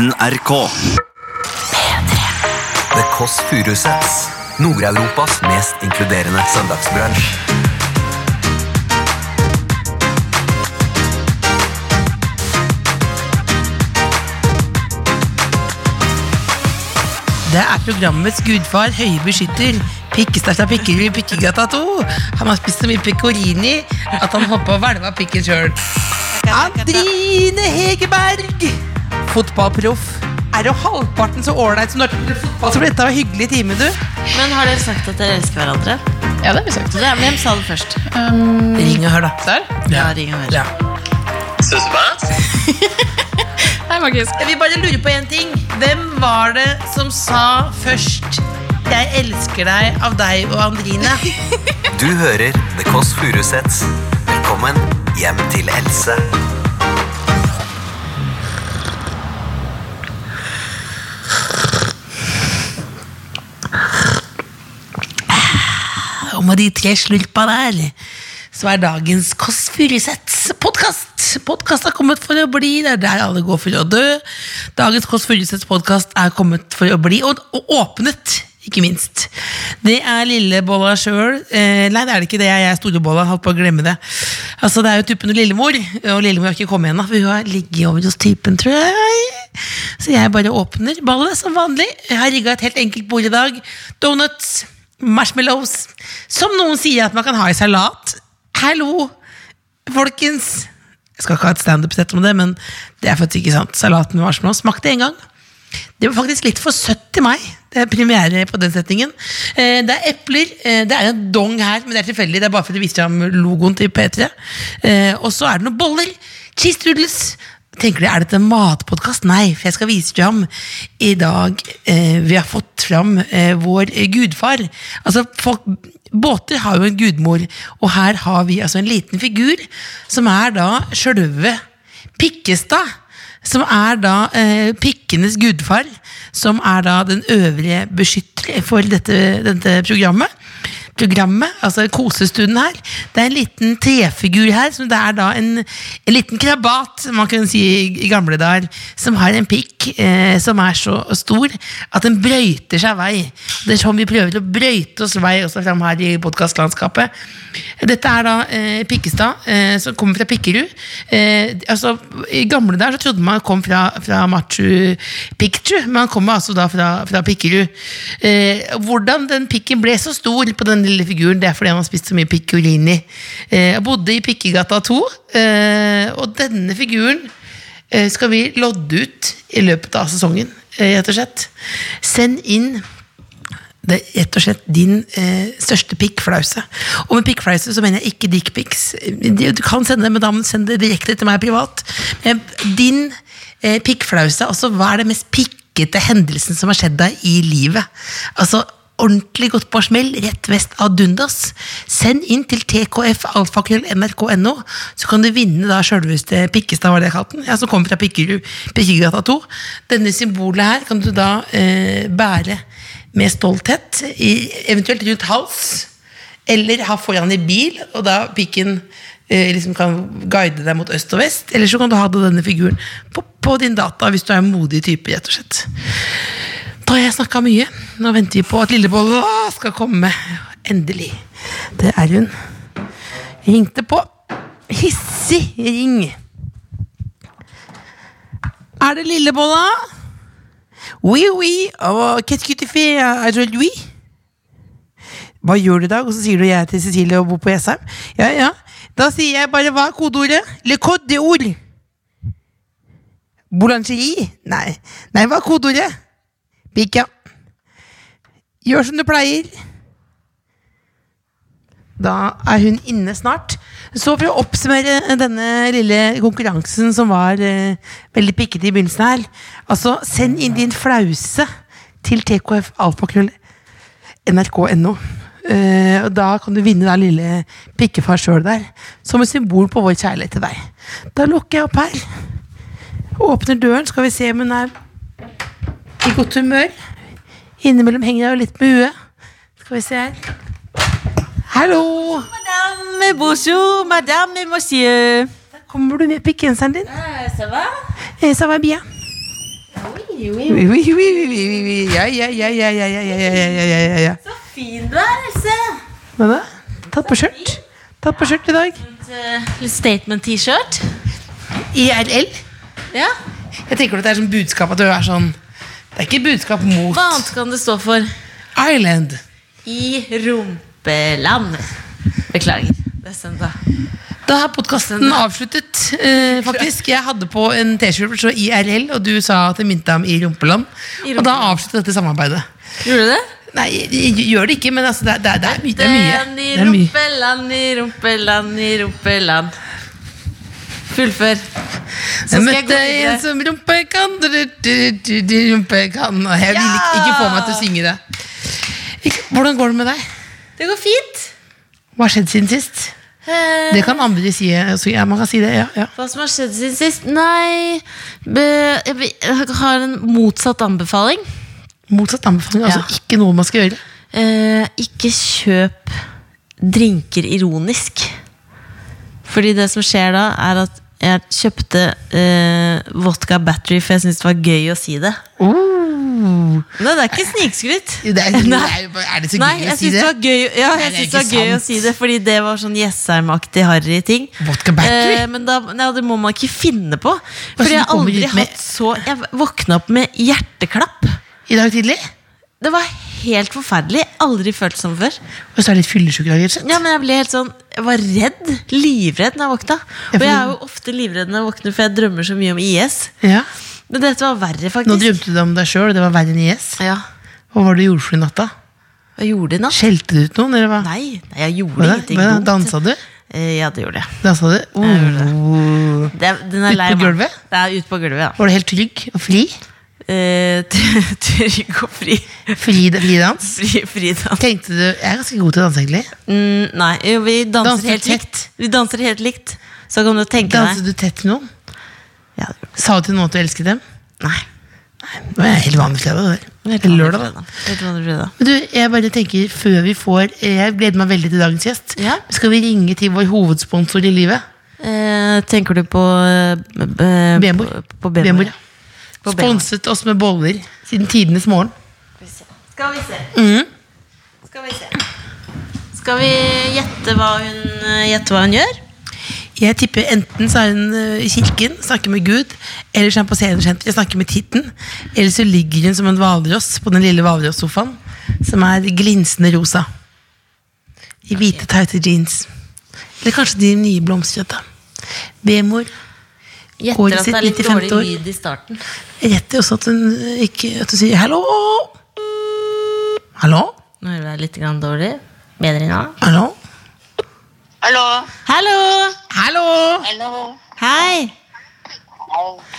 NRK. The Kåss Furuseths. Nord-Europas mest inkluderende søndagsbransj. Det er programmets gudfar, høye beskytter, av pikker i Pikkegata 2. Han har spist så mye pecorini at han hoppa og hvelva pikken sjøl. Andrine Hegerberg, fotballproff. Er du halvparten så ålreit som du er til fotball, så dette var en hyggelig time, du. Men har dere sagt at dere elsker hverandre? Ja, det har vi sagt. Det er, hvem sa det først? Ring og hør, da. Der. Ja, ring og hør. Ja. Hei, Markus. Jeg vil bare lure på en ting. Hvem var det som sa først 'Jeg elsker deg' av deg og Andrine? Du hører The Kåss Furuseths. Velkommen hjem til Else. Og med de tre slurpa der, så er dagens Kåss Furuseths podkast. Er kommet for å bli, det er der alle går for å dø. Dagens Kåss Furuseths podkast er kommet for å bli, og, og åpnet, ikke minst. Det er Lillebolla sjøl. Eh, nei, det er det ikke det. Jeg er Storebolla. Holdt på å glemme det. Altså, Det er jo typen og Lillemor, og Lillemor har ikke kommet ennå. Hun har ligget over hos typen, tror jeg. Så jeg bare åpner ballet som vanlig. Jeg har rigga et helt enkelt bord i dag. Donuts marshmallows, som noen sier at man kan ha i salat. Hallo, folkens! Jeg skal ikke ha et standup-sett om det, men det er faktisk ikke sant. Salat med marshmallows smakte en gang. Det var faktisk litt for søtt til meg. Det er premiere på den settingen. Eh, det er epler. Eh, det er en dong her, men det er tilfeldig. Det er bare for å vise fram logoen til P3. Eh, og så er det noen boller. Cheese doodles. Tenker du, Er dette en matpodkast? Nei, for jeg skal vise fram i dag eh, Vi har fått fram eh, vår gudfar. Altså, folk, Båter har jo en gudmor, og her har vi altså en liten figur som er da sjølve Pikkestad. Som er da eh, pikkenes gudfar. Som er da den øvrige beskytter for dette, dette programmet programmet, altså kosestunden her. Det er en liten trefigur her, som det er da en, en liten krabat, man kunne si i gamle dager, som har en pikk eh, som er så stor at den brøyter seg vei. Det er sånn vi prøver å brøyte oss vei også fram her i podkastlandskapet. Dette er da eh, Pikkestad, eh, som kommer fra Pikkerud. Eh, altså, I gamle dager så trodde man kom fra, fra Machu Picchu, men han kommer altså da fra, fra Pikkerud. Eh, hvordan den pikken ble så stor på den lille figuren, det er fordi han har spist så mye piccolini. Eh, jeg bodde i Pikkegata 2, eh, og denne figuren eh, skal vi lodde ut i løpet av sesongen, eh, rett og slett. Send inn det er rett og slett din eh, største pikkflause. Og med pikkflause så mener jeg ikke dickpics. Du kan sende det, men da må du sende det direkte til meg privat. Men din eh, pikkflause, altså hva er det mest pikkete hendelsen som har skjedd deg i livet? Altså ordentlig godt på smell rett vest av Dundas. Send inn til tkfalfakrøll.nrk.no, så kan du vinne da sjølveste Pikkestad, var det jeg kalte den, ja, som kommer fra Pikkegata 2. Denne symbolet her kan du da eh, bære med stolthet, i, eventuelt rundt hals, eller ha foran i bil, og da pikken eh, liksom kan guide deg mot øst og vest. Eller så kan du ha denne figuren på, på din data, hvis du er en modig type, rett og slett. Da har jeg snakka mye. Nå venter vi på at Lillebolla skal komme. Endelig. Det er hun. Ringte på. Hissig ring. Er det Lillebolla? Oui, oui. Qu'est-ce que tu fais aujourd'hui? Hva gjør du i dag? Og så sier du jeg til Cecilie og bor på Jessheim. Ja, ja. Da sier jeg bare hva er kodeordet? Le code de ord. Boulangerie? Nei. Nei, hva er kodeordet? Pikk, ja. Gjør som du pleier. Da er hun inne snart. Så for å oppsummere denne lille konkurransen som var eh, veldig pikkete i begynnelsen her Altså, send inn din flause til tkf alfakrøll nrk.no. Eh, og da kan du vinne da lille pikkefar sjøl der, som et symbol på vår kjærlighet til deg. Da lukker jeg opp her. Åpner døren, skal vi se om hun er i godt humør. Innimellom henger jeg jo litt med huet. Skal vi se her. Hallo! Madame, bonjour, madame, monsieur. Kommer du med pikkgenseren din. Eh, ça va? Eh, Ça va bien. Oui, oui, oui, oui, oui, oui. Ja, ja, ja, ja, ja, ja, ja, ja, ja, ja, ja, ja. Så fin du er, Else. Hva da? Tatt på skjørt. Tatt på skjørt i dag. Eh, Litt statement-T-shirt. IRL. Ja. Jeg tenker at det er sånn budskap at du er sånn Det er ikke budskap mot Hva annet kan det stå for? Island. I rumpeland. Beklager. Det er søndag. Da er podkasten avsluttet, eh, faktisk. Jeg hadde på en T-skjorte så IRL, og du sa at det minte om i rumpeland. I Og da rumpeland. avsluttet dette samarbeidet. Gjorde du det? Nei, jeg gjør det ikke, men altså, det, det, det er mye. Det er mye. I rumpeland, i rumpeland, i rumpeland. Fullfør. Så Jeg møtte jeg en som rumpekan, du, du, du, du, rumpekan Og jeg vil ikke, ikke få meg til å synge det. Ikke- Hvordan går det med deg? Det går fint. Hva har skjedd siden sist? Eh, Det kan andre si. Så ja, man kan si det, ja, ja. Hva som har skjedd siden sist? Nei jeg, har en motsatt anbefaling. Motsatt anbefaling. Altså ikke noe man skal gjøre. Eh, ikke kjøp drinker ironisk. Fordi det som skjer da, er at jeg kjøpte eh, vodka battery, for jeg syntes det var gøy å si det. Oh. Nei, det er ikke snikskryt. Det er, Nei. er, det så gøy Nei, å si det det? var gøy Ja, jeg synes det var gøy gøy å si det, fordi det var sånn Jessheim-aktig harry ting. Vodka battery? Eh, men da, nei, det må man ikke finne på. For jeg har aldri hatt så Jeg våkna opp med hjerteklapp. I dag tidlig? Det var helt forferdelig. Aldri følt sånn før. Og så er det litt fyllesyk i dag, rett. Ja, men Jeg ble helt sånn Jeg var redd. Livredd når jeg våkna. Og jeg er jo ofte livredd når jeg våkner, for jeg drømmer så mye om IS. Ja. Men dette var verre, faktisk. Nå drømte du om deg sjøl, det var verre enn IS. Ja. Hva var det du gjorde for i natt, da? Hva gjorde i natt? Skjelte du ut noen, eller hva? Nei, nei, jeg gjorde Hva ingenting Hva. Dansa du? Eh, Ja, det gjorde jeg. Dansa du? gjorde Oh. Det, er- den er Ut på meg. gulvet? Det er ute på gulvet, ja. Var du helt trygg og fri? Eh, Trygg og fri. Fri, fri dans? Fri, fri. Tenkte du Jeg er ganske god til å danse, egentlig. Mm, nei, jo, vi danser, Danser helt tett. likt. Vi danser helt likt. Så kan du tenke Danset deg du tett til noen? ja, det gjorde Sa du til noen at du elsket dem? Nei. Nei. Det var helt vanlig fredag. det var. Helt lørdag, da. Helt vanlig fredag. Men du, jeg bare tenker før vi får Jeg gleder meg veldig til dagens gjest. Ja. Skal vi ringe til vår hovedsponsor i livet? Eh, tenker du på eh, b- Bemor. På, på Bemor. Bemor. ja. Sponset oss med boller siden tidenes morgen. Skal vi se. Mm. Skal vi se. Skal vi gjette hva hun, eh, gjette hva hun gjør? Jeg tipper enten så er hun øh, i kirken, snakker med Gud, eller så er hun på scenesenteret, snakker med Titten. Eller så ligger hun som en hvalross på den lille hvalrossofaen, som er glinsende rosa. I hvite, tighte jeans. Eller kanskje de nye blomstene. Bemor. Gjetter at det er litt dårlig år. lyd i starten. Jeg gjetter også at hun ikke At hun sier 'hallo'. Hallo? Nå hører du det er litt grann dårlig. Bedre nå. Hallo? Hallo. Hallo! Hallo! Hallo. Hei!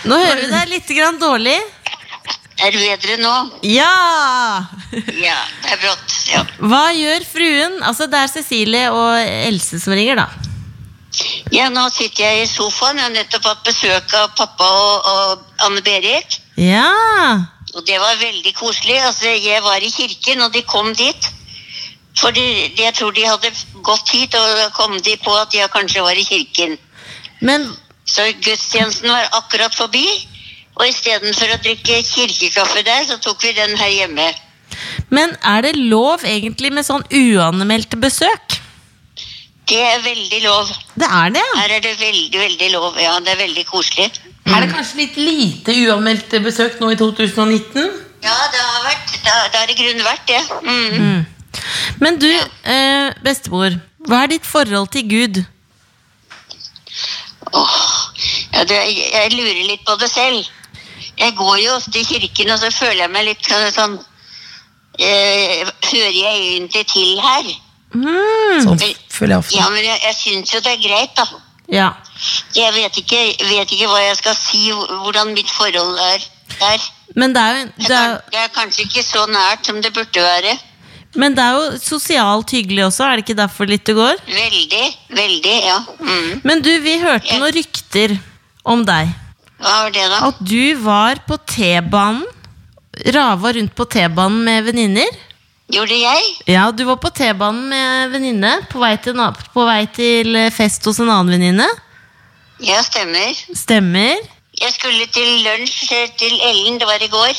Nå hører vi deg litt grann dårlig. Er det bedre nå? Ja! Ja, det er brått. Ja. Hva gjør fruen? Altså, det er Cecilie og Else som ringer, da. Ja, nå sitter jeg i sofaen. Jeg har nettopp hatt besøk av pappa og, og Anne Berit. Ja! Og det var veldig koselig. Altså, jeg var i kirken, og de kom dit. For jeg tror de hadde gått hit, og da kom de på at jeg kanskje var i kirken. Men Så gudstjenesten var akkurat forbi. Og istedenfor å drikke kirkekaffe der, så tok vi den her hjemme. Men er det lov egentlig med sånn uanmeldte besøk? Det er veldig lov. Det er det, ja. Her er det veldig, veldig lov. Ja, det er veldig koselig. Er det kanskje litt lite uanmeldte besøk nå i 2019? Ja, det har vært Det har, det har i grunnen vært det. Mm. Men du, eh, bestemor, hva er ditt forhold til Gud? Åh, ja, det, jeg lurer litt på det selv. Jeg går jo ofte i kirken, og så føler jeg meg litt sånn, sånn eh, Hører jeg egentlig til her? Mm. Sånn føler jeg ofte. Ja, men jeg, jeg syns jo det er greit, da. Ja. Jeg vet ikke, vet ikke hva jeg skal si, hvordan mitt forhold er der. Men det er jo, Det er, det er kanskje ikke så nært som det burde være. men det er jo sosialt hyggelig også, er det ikke derfor litt det går? Veldig, veldig, ja. Mm. Men du, vi hørte noen rykter om deg. Hva var det, da? At du var på T-banen. Rava rundt på T-banen med venninner. Gjorde jeg? Ja, du var på T-banen med venninne på, på vei til fest hos en annen venninne. Ja, stemmer. Stemmer. Jeg skulle til lunsj eh, til Ellen, det var i går.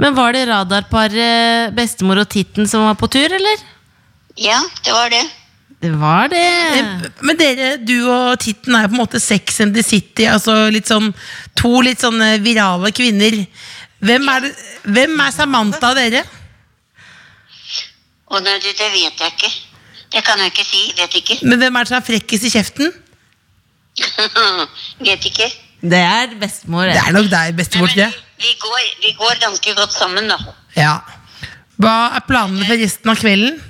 Men var det radarparet bestemor og Titten som var på tur, eller? Ja, det var det. Det var det. Men dere, du og Titten er jo på en måte Sex and the City. Altså litt sånn, to litt sånne virale kvinner. Hvem er, hvem er Samantha av dere? Og nei, det, det vet jeg ikke. Det kan jeg ikke si. Vet ikke. Men hvem er det som er frekkest i kjeften? vet ikke. Det er bestemor. Det er nok deg, bestemor. Nei, men vi, vi, går, vi går ganske godt sammen, da. Ja. Hva er planene for resten av kvelden?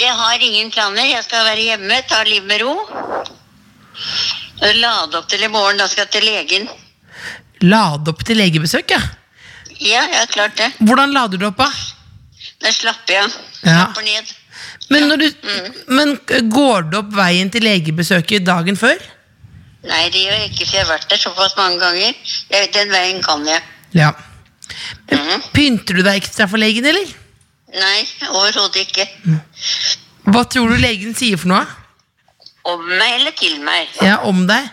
Jeg har ingen planer. Jeg skal være hjemme, ta livet med ro. Lade opp til i morgen. Da skal jeg til legen. Lade opp til legebesøk, ja. Ja, ja, klart det. Hvordan lader du opp, da? Da slapper igjen. Ja. Slapper ned. Men, når du, men går du opp veien til legebesøket dagen før? Nei, det gjør jeg ikke, for jeg har vært der såpass mange ganger. Jeg, den veien kan jeg. Ja. Mm. Pynter du deg ekstra for legen, eller? Nei, overhodet ikke. Hva tror du legen sier for noe? Om meg eller til meg. Ja, om deg?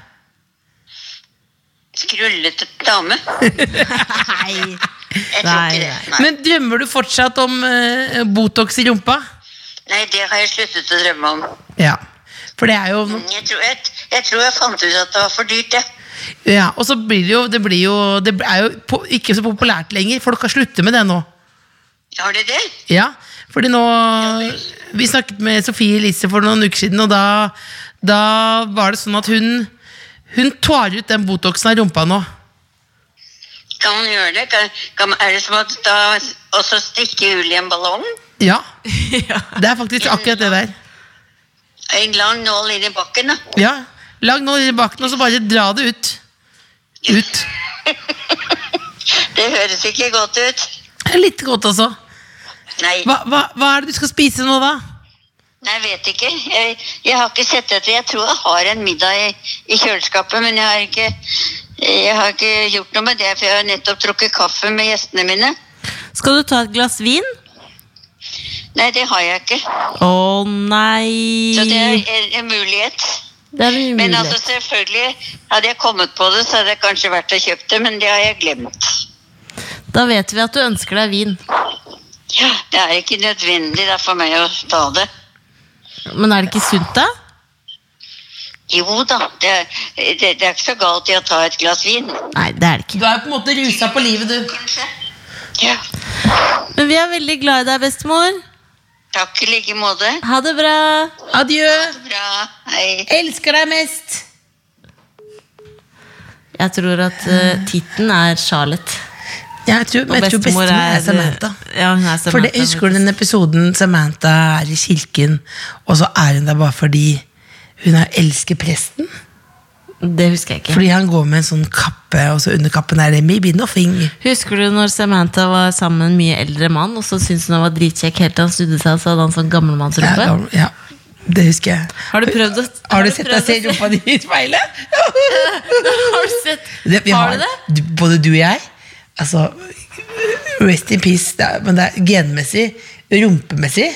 Skrullete dame. Nei. Jeg tror Nei, ikke det. Nei. Men drømmer du fortsatt om uh, Botox i rumpa? Nei, det har jeg sluttet å drømme om. Ja. For det er jo Jeg tror jeg, jeg, tror jeg fant ut at det var for dyrt, jeg. Ja, og så blir det jo Det, blir jo, det er jo på, ikke så populært lenger. Folk har sluttet med det nå. Har de det? Ja, fordi nå Vi snakket med Sofie Elise for noen uker siden, og da, da var det sånn at hun Hun tar ut den Botoxen av rumpa nå. Kan man gjøre det? Kan, kan, er det som at da også stikke hull i en ballong? Ja. Det er faktisk akkurat det der. En lang nål inn i bakken, da. Ja. Lang nål inn i bakken, og så bare dra det ut. Ut. Det høres ikke godt ut. Litt godt altså. Nei, Hva, hva, hva er det du skal spise nå, da? nei jeg vet ikke. Jeg, jeg har ikke sett etter. Jeg tror jeg har en middag i, i kjøleskapet, men jeg har, ikke, jeg har ikke gjort noe med det, for jeg har nettopp trukket kaffe med gjestene mine. Skal du ta et glass vin? Nei, det har jeg ikke. Å nei. Så det er en, mulighet. Det er en Men altså selvfølgelig, hadde jeg kommet på det, så hadde jeg kanskje vært og kjøpt det, men det har jeg glemt. Da vet vi at du ønsker deg vin. Ja, det er ikke nødvendig da, for meg å ta det. Men er det ikke sunt, da? Jo da, det, er- det, det er ikke så galt i å ta et glass vin. Nei, det er det ikke. Du er på en måte rusa på livet, du. Kanskje. Ja, Men vi er veldig glad i deg, bestemor. takk i like måte. Ha det bra. Adjø. Bra, hei. Elsker deg mest. Jeg tror at uh, Titten er Charlotte. Ja, jeg tror, men jeg tror bestemor er Samantha. Ja, hun er Samantha. For det, Husker du den episoden Samantha er i kirken, og så er hun der bare fordi hun er elsker presten? Det husker jeg ikke. Fordi han går med en sånn kappe, og så under kappen er det 'maybe nothing'. Husker du når Samantha var sammen med en mye eldre mann, og så syntes hun han var dritkjekk helt til han snudde seg og så hadde han sånn Ja, gammelmannsrumpe? ja, det husker jeg. Har du prøvd å Har du sett deg se rumpa di i speilet? Har du sett? Det, har har, du det? Både du og jeg. Altså, rest in peace. Det er, men det er genmessig, rumpemessig.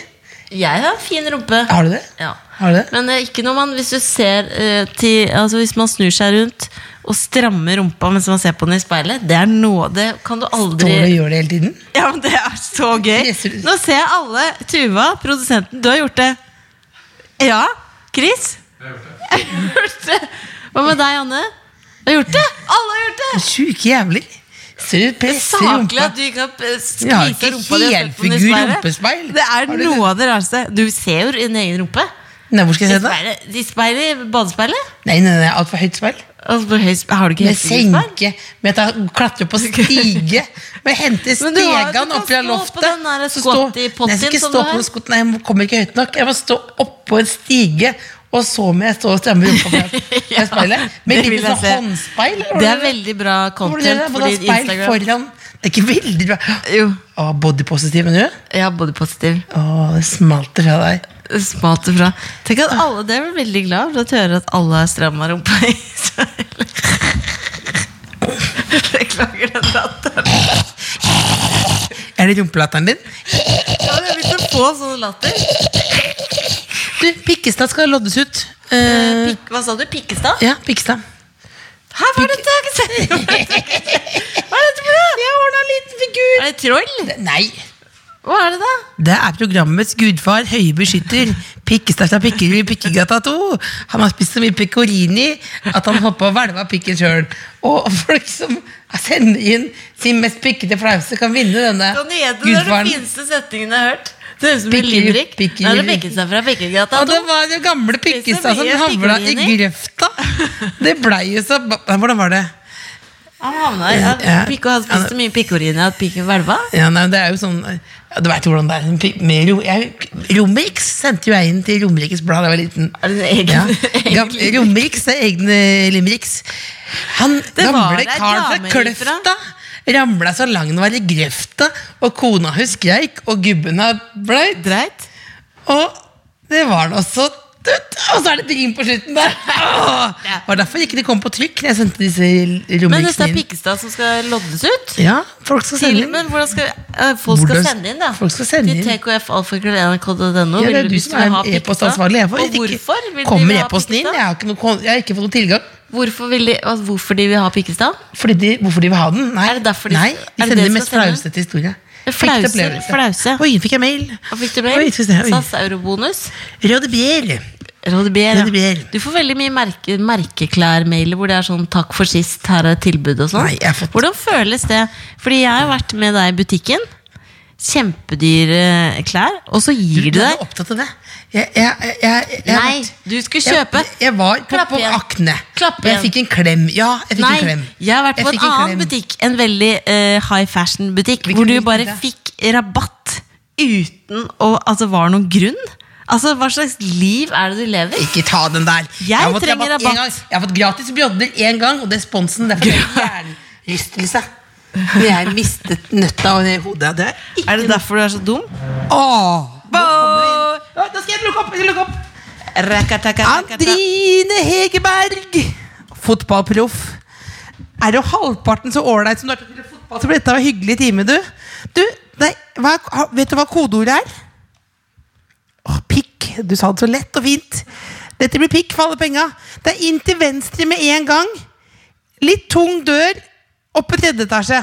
Jeg har fin rumpe. Har du det? Ja. Du det? Men eh, ikke når man Hvis du ser eh, til Altså hvis man snur seg rundt og strammer rumpa mens man ser på den i speilet, det er noe Det kan du aldri Står du og gjør det hele tiden? Ja, men det er så gøy. Nå ser jeg alle. Tuva, produsenten, du har gjort det. Ja? Chris? Jeg har gjort det. Hva med deg, Anne? Du har gjort det? Alle har gjort det! Sjuke jævler. Ser du presser Saklig rumpa? at du ikke har eh, skvisa rumpa di og sett på den i helfigur speilet. rumpespeil. Det er noe av det rareste. Du ser jo din egen rumpe. Nei, hvor skal jeg se det? I speilet badespeilet. Nei, nei, nei, altfor høyt speil. Altså, har du ikke senke, med at jeg klatrer på stige. Med hente har- du stegene opp fra loftet. Så stå- Nei, jeg skal ikke stå på skott, nei, jeg kommer ikke høyt nok. Jeg må stå oppå en stige, og så må jeg stå og stramme rumpa fra speilet. Med litt sånn håndspeil. Det er veldig bra content for din speil Instagram. foran? Det er ikke veldig bra. Jo, Å, bodypositiv, men du? ja, bodypositiv. Å, det smalt fra deg. Smalt ifra. fra. Tenk at alle, Det er vel veldig glad for å høre at alle er stramma rumpa i Israel. Beklager den latteren. Er det rumpelatteren din? Ja, men Jeg begynte å få sånn latter. Du, Pikkestad skal loddes ut. Eh, Pik, hva sa du? Pikkestad? ja, Pikkestad. Hæ, hva er dette! Hva er dette for noe? Jeg ordna en liten figur. Er det troll? Nei. Hva er det da? Det er programmets gudfar, høye beskytter, Pikkestæsja pikker i Pikkegata 2. Han har spist så mye pecorini at han å hvelve av pikken sjøl. Og folk som sender inn sin mest pikkete flause, kan vinne denne Kan gjette det? Er den fineste setningen jeg har hørt. Det høres ut som en limerick. Og det var den gamle Pikkestad som havla i grøfta. Det blei jo så Hvordan var det? Han havna i. Pikko hadde spist så mye pikkorine at pikken hvelva. Ja, nei, det er jo sånn Du veit hvordan det er. Med ro, Romerikes sendte jo jeg inn til Romerikes Blad da jeg var liten. Er det egen- Ja. egen Romerikes er egne limeriks. Han Det gamle karen fra. Kløfta ramla så lang den var i grøfta, og kona hun skreik, og gubben har bløyt. Dreit. Og det var da så Og så er det et rim på slutten der! Det var derfor ikke det kom på trykk. når Jeg sendte disse Men dette er. Pikkestad som skal loddes ut? Ja, folk skal sende inn. men hvordan skal eh, Folk skal sende inn, da. folk skal sende Til inn. tkfalfakrøll.nrk.no. Ja, det er du som er e-postansvarlig. Og hvorfor vil de Kommer e-posten inn? Jeg har, ikke noe, jeg har ikke fått noen tilgang. Hvorfor, de, altså, hvorfor de vil ha Pikkestad? De, hvorfor de vil ha den? Nei, Er det derfor de- Nei, de sender det de de mest skal sende? Flause, flause. Oi, fikk jeg mail. Og fikk du mail? oi. SAS eurobonus? Bjer. Rådebier. Du får veldig mye merke, merkeklær-mailer hvor det er sånn 'takk for sist, her er et tilbud' og sånn. Hvordan føles det? Fordi jeg har vært med deg i butikken. Kjempedyre klær, og så gir Du du er opptatt av det. Jeg, jeg, jeg, Nei, du skulle kjøpe. Jeg, var på, på. Akne. Klapp jeg fikk en klem. Ja, jeg fikk Nei, en klem. jeg har vært på en, en annen klem. butikk. En veldig uh, high fashion-butikk. Hvor du bare det? fikk rabatt uten å Altså, var det noen grunn? Altså, Hva slags liv er det du lever? Ikke ta den der. Jeg har fått trenger rabatt. Jeg har fått gratis brodder én gang, og det er sponsen. Derfor er det hjernerystelse. Når jeg mistet nøtta og det hodet. Det er ikke Er det derfor du er så dum? Åh, Da skal jeg lukke opp! Jeg lukke opp. Rakatakataka. Andrine Hegerberg, fotballproff. Er du halvparten så ålreit som du er til å spille fotball, så blir dette en hyggelig time, du. Du, nei, hva, vet du hva kodeordet er? Åh, pikk. Du sa det så lett og fint. Dette blir pikk for alle penga. Det er inn til venstre med en gang. Litt tung dør opp på tredje etasje.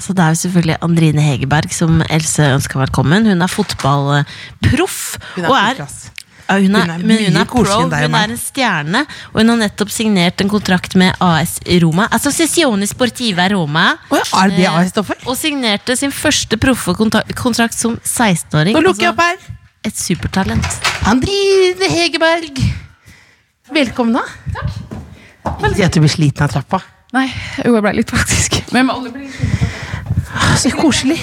Så det er jo selvfølgelig Andrine Hegerberg som Else ønsker velkommen. Hun er fotballproff. Hun er og på. Ja, hun er, Hun er hun er pro, hun er en stjerne, og hun har nettopp signert en kontrakt med AS Roma. Associazione Sportiva Roma. Oh, ja, er det AS står for? Og signerte sin første proffe kontrakt som 16-åring. Nå lukker jeg opp Altså, her. et supertalent. Andrine Hegerberg. Velkommen, da. Takk. Jeg at du blir sliten av trappa. Nei, jo, jeg ble litt faktisk. Men alle blir Så koselig.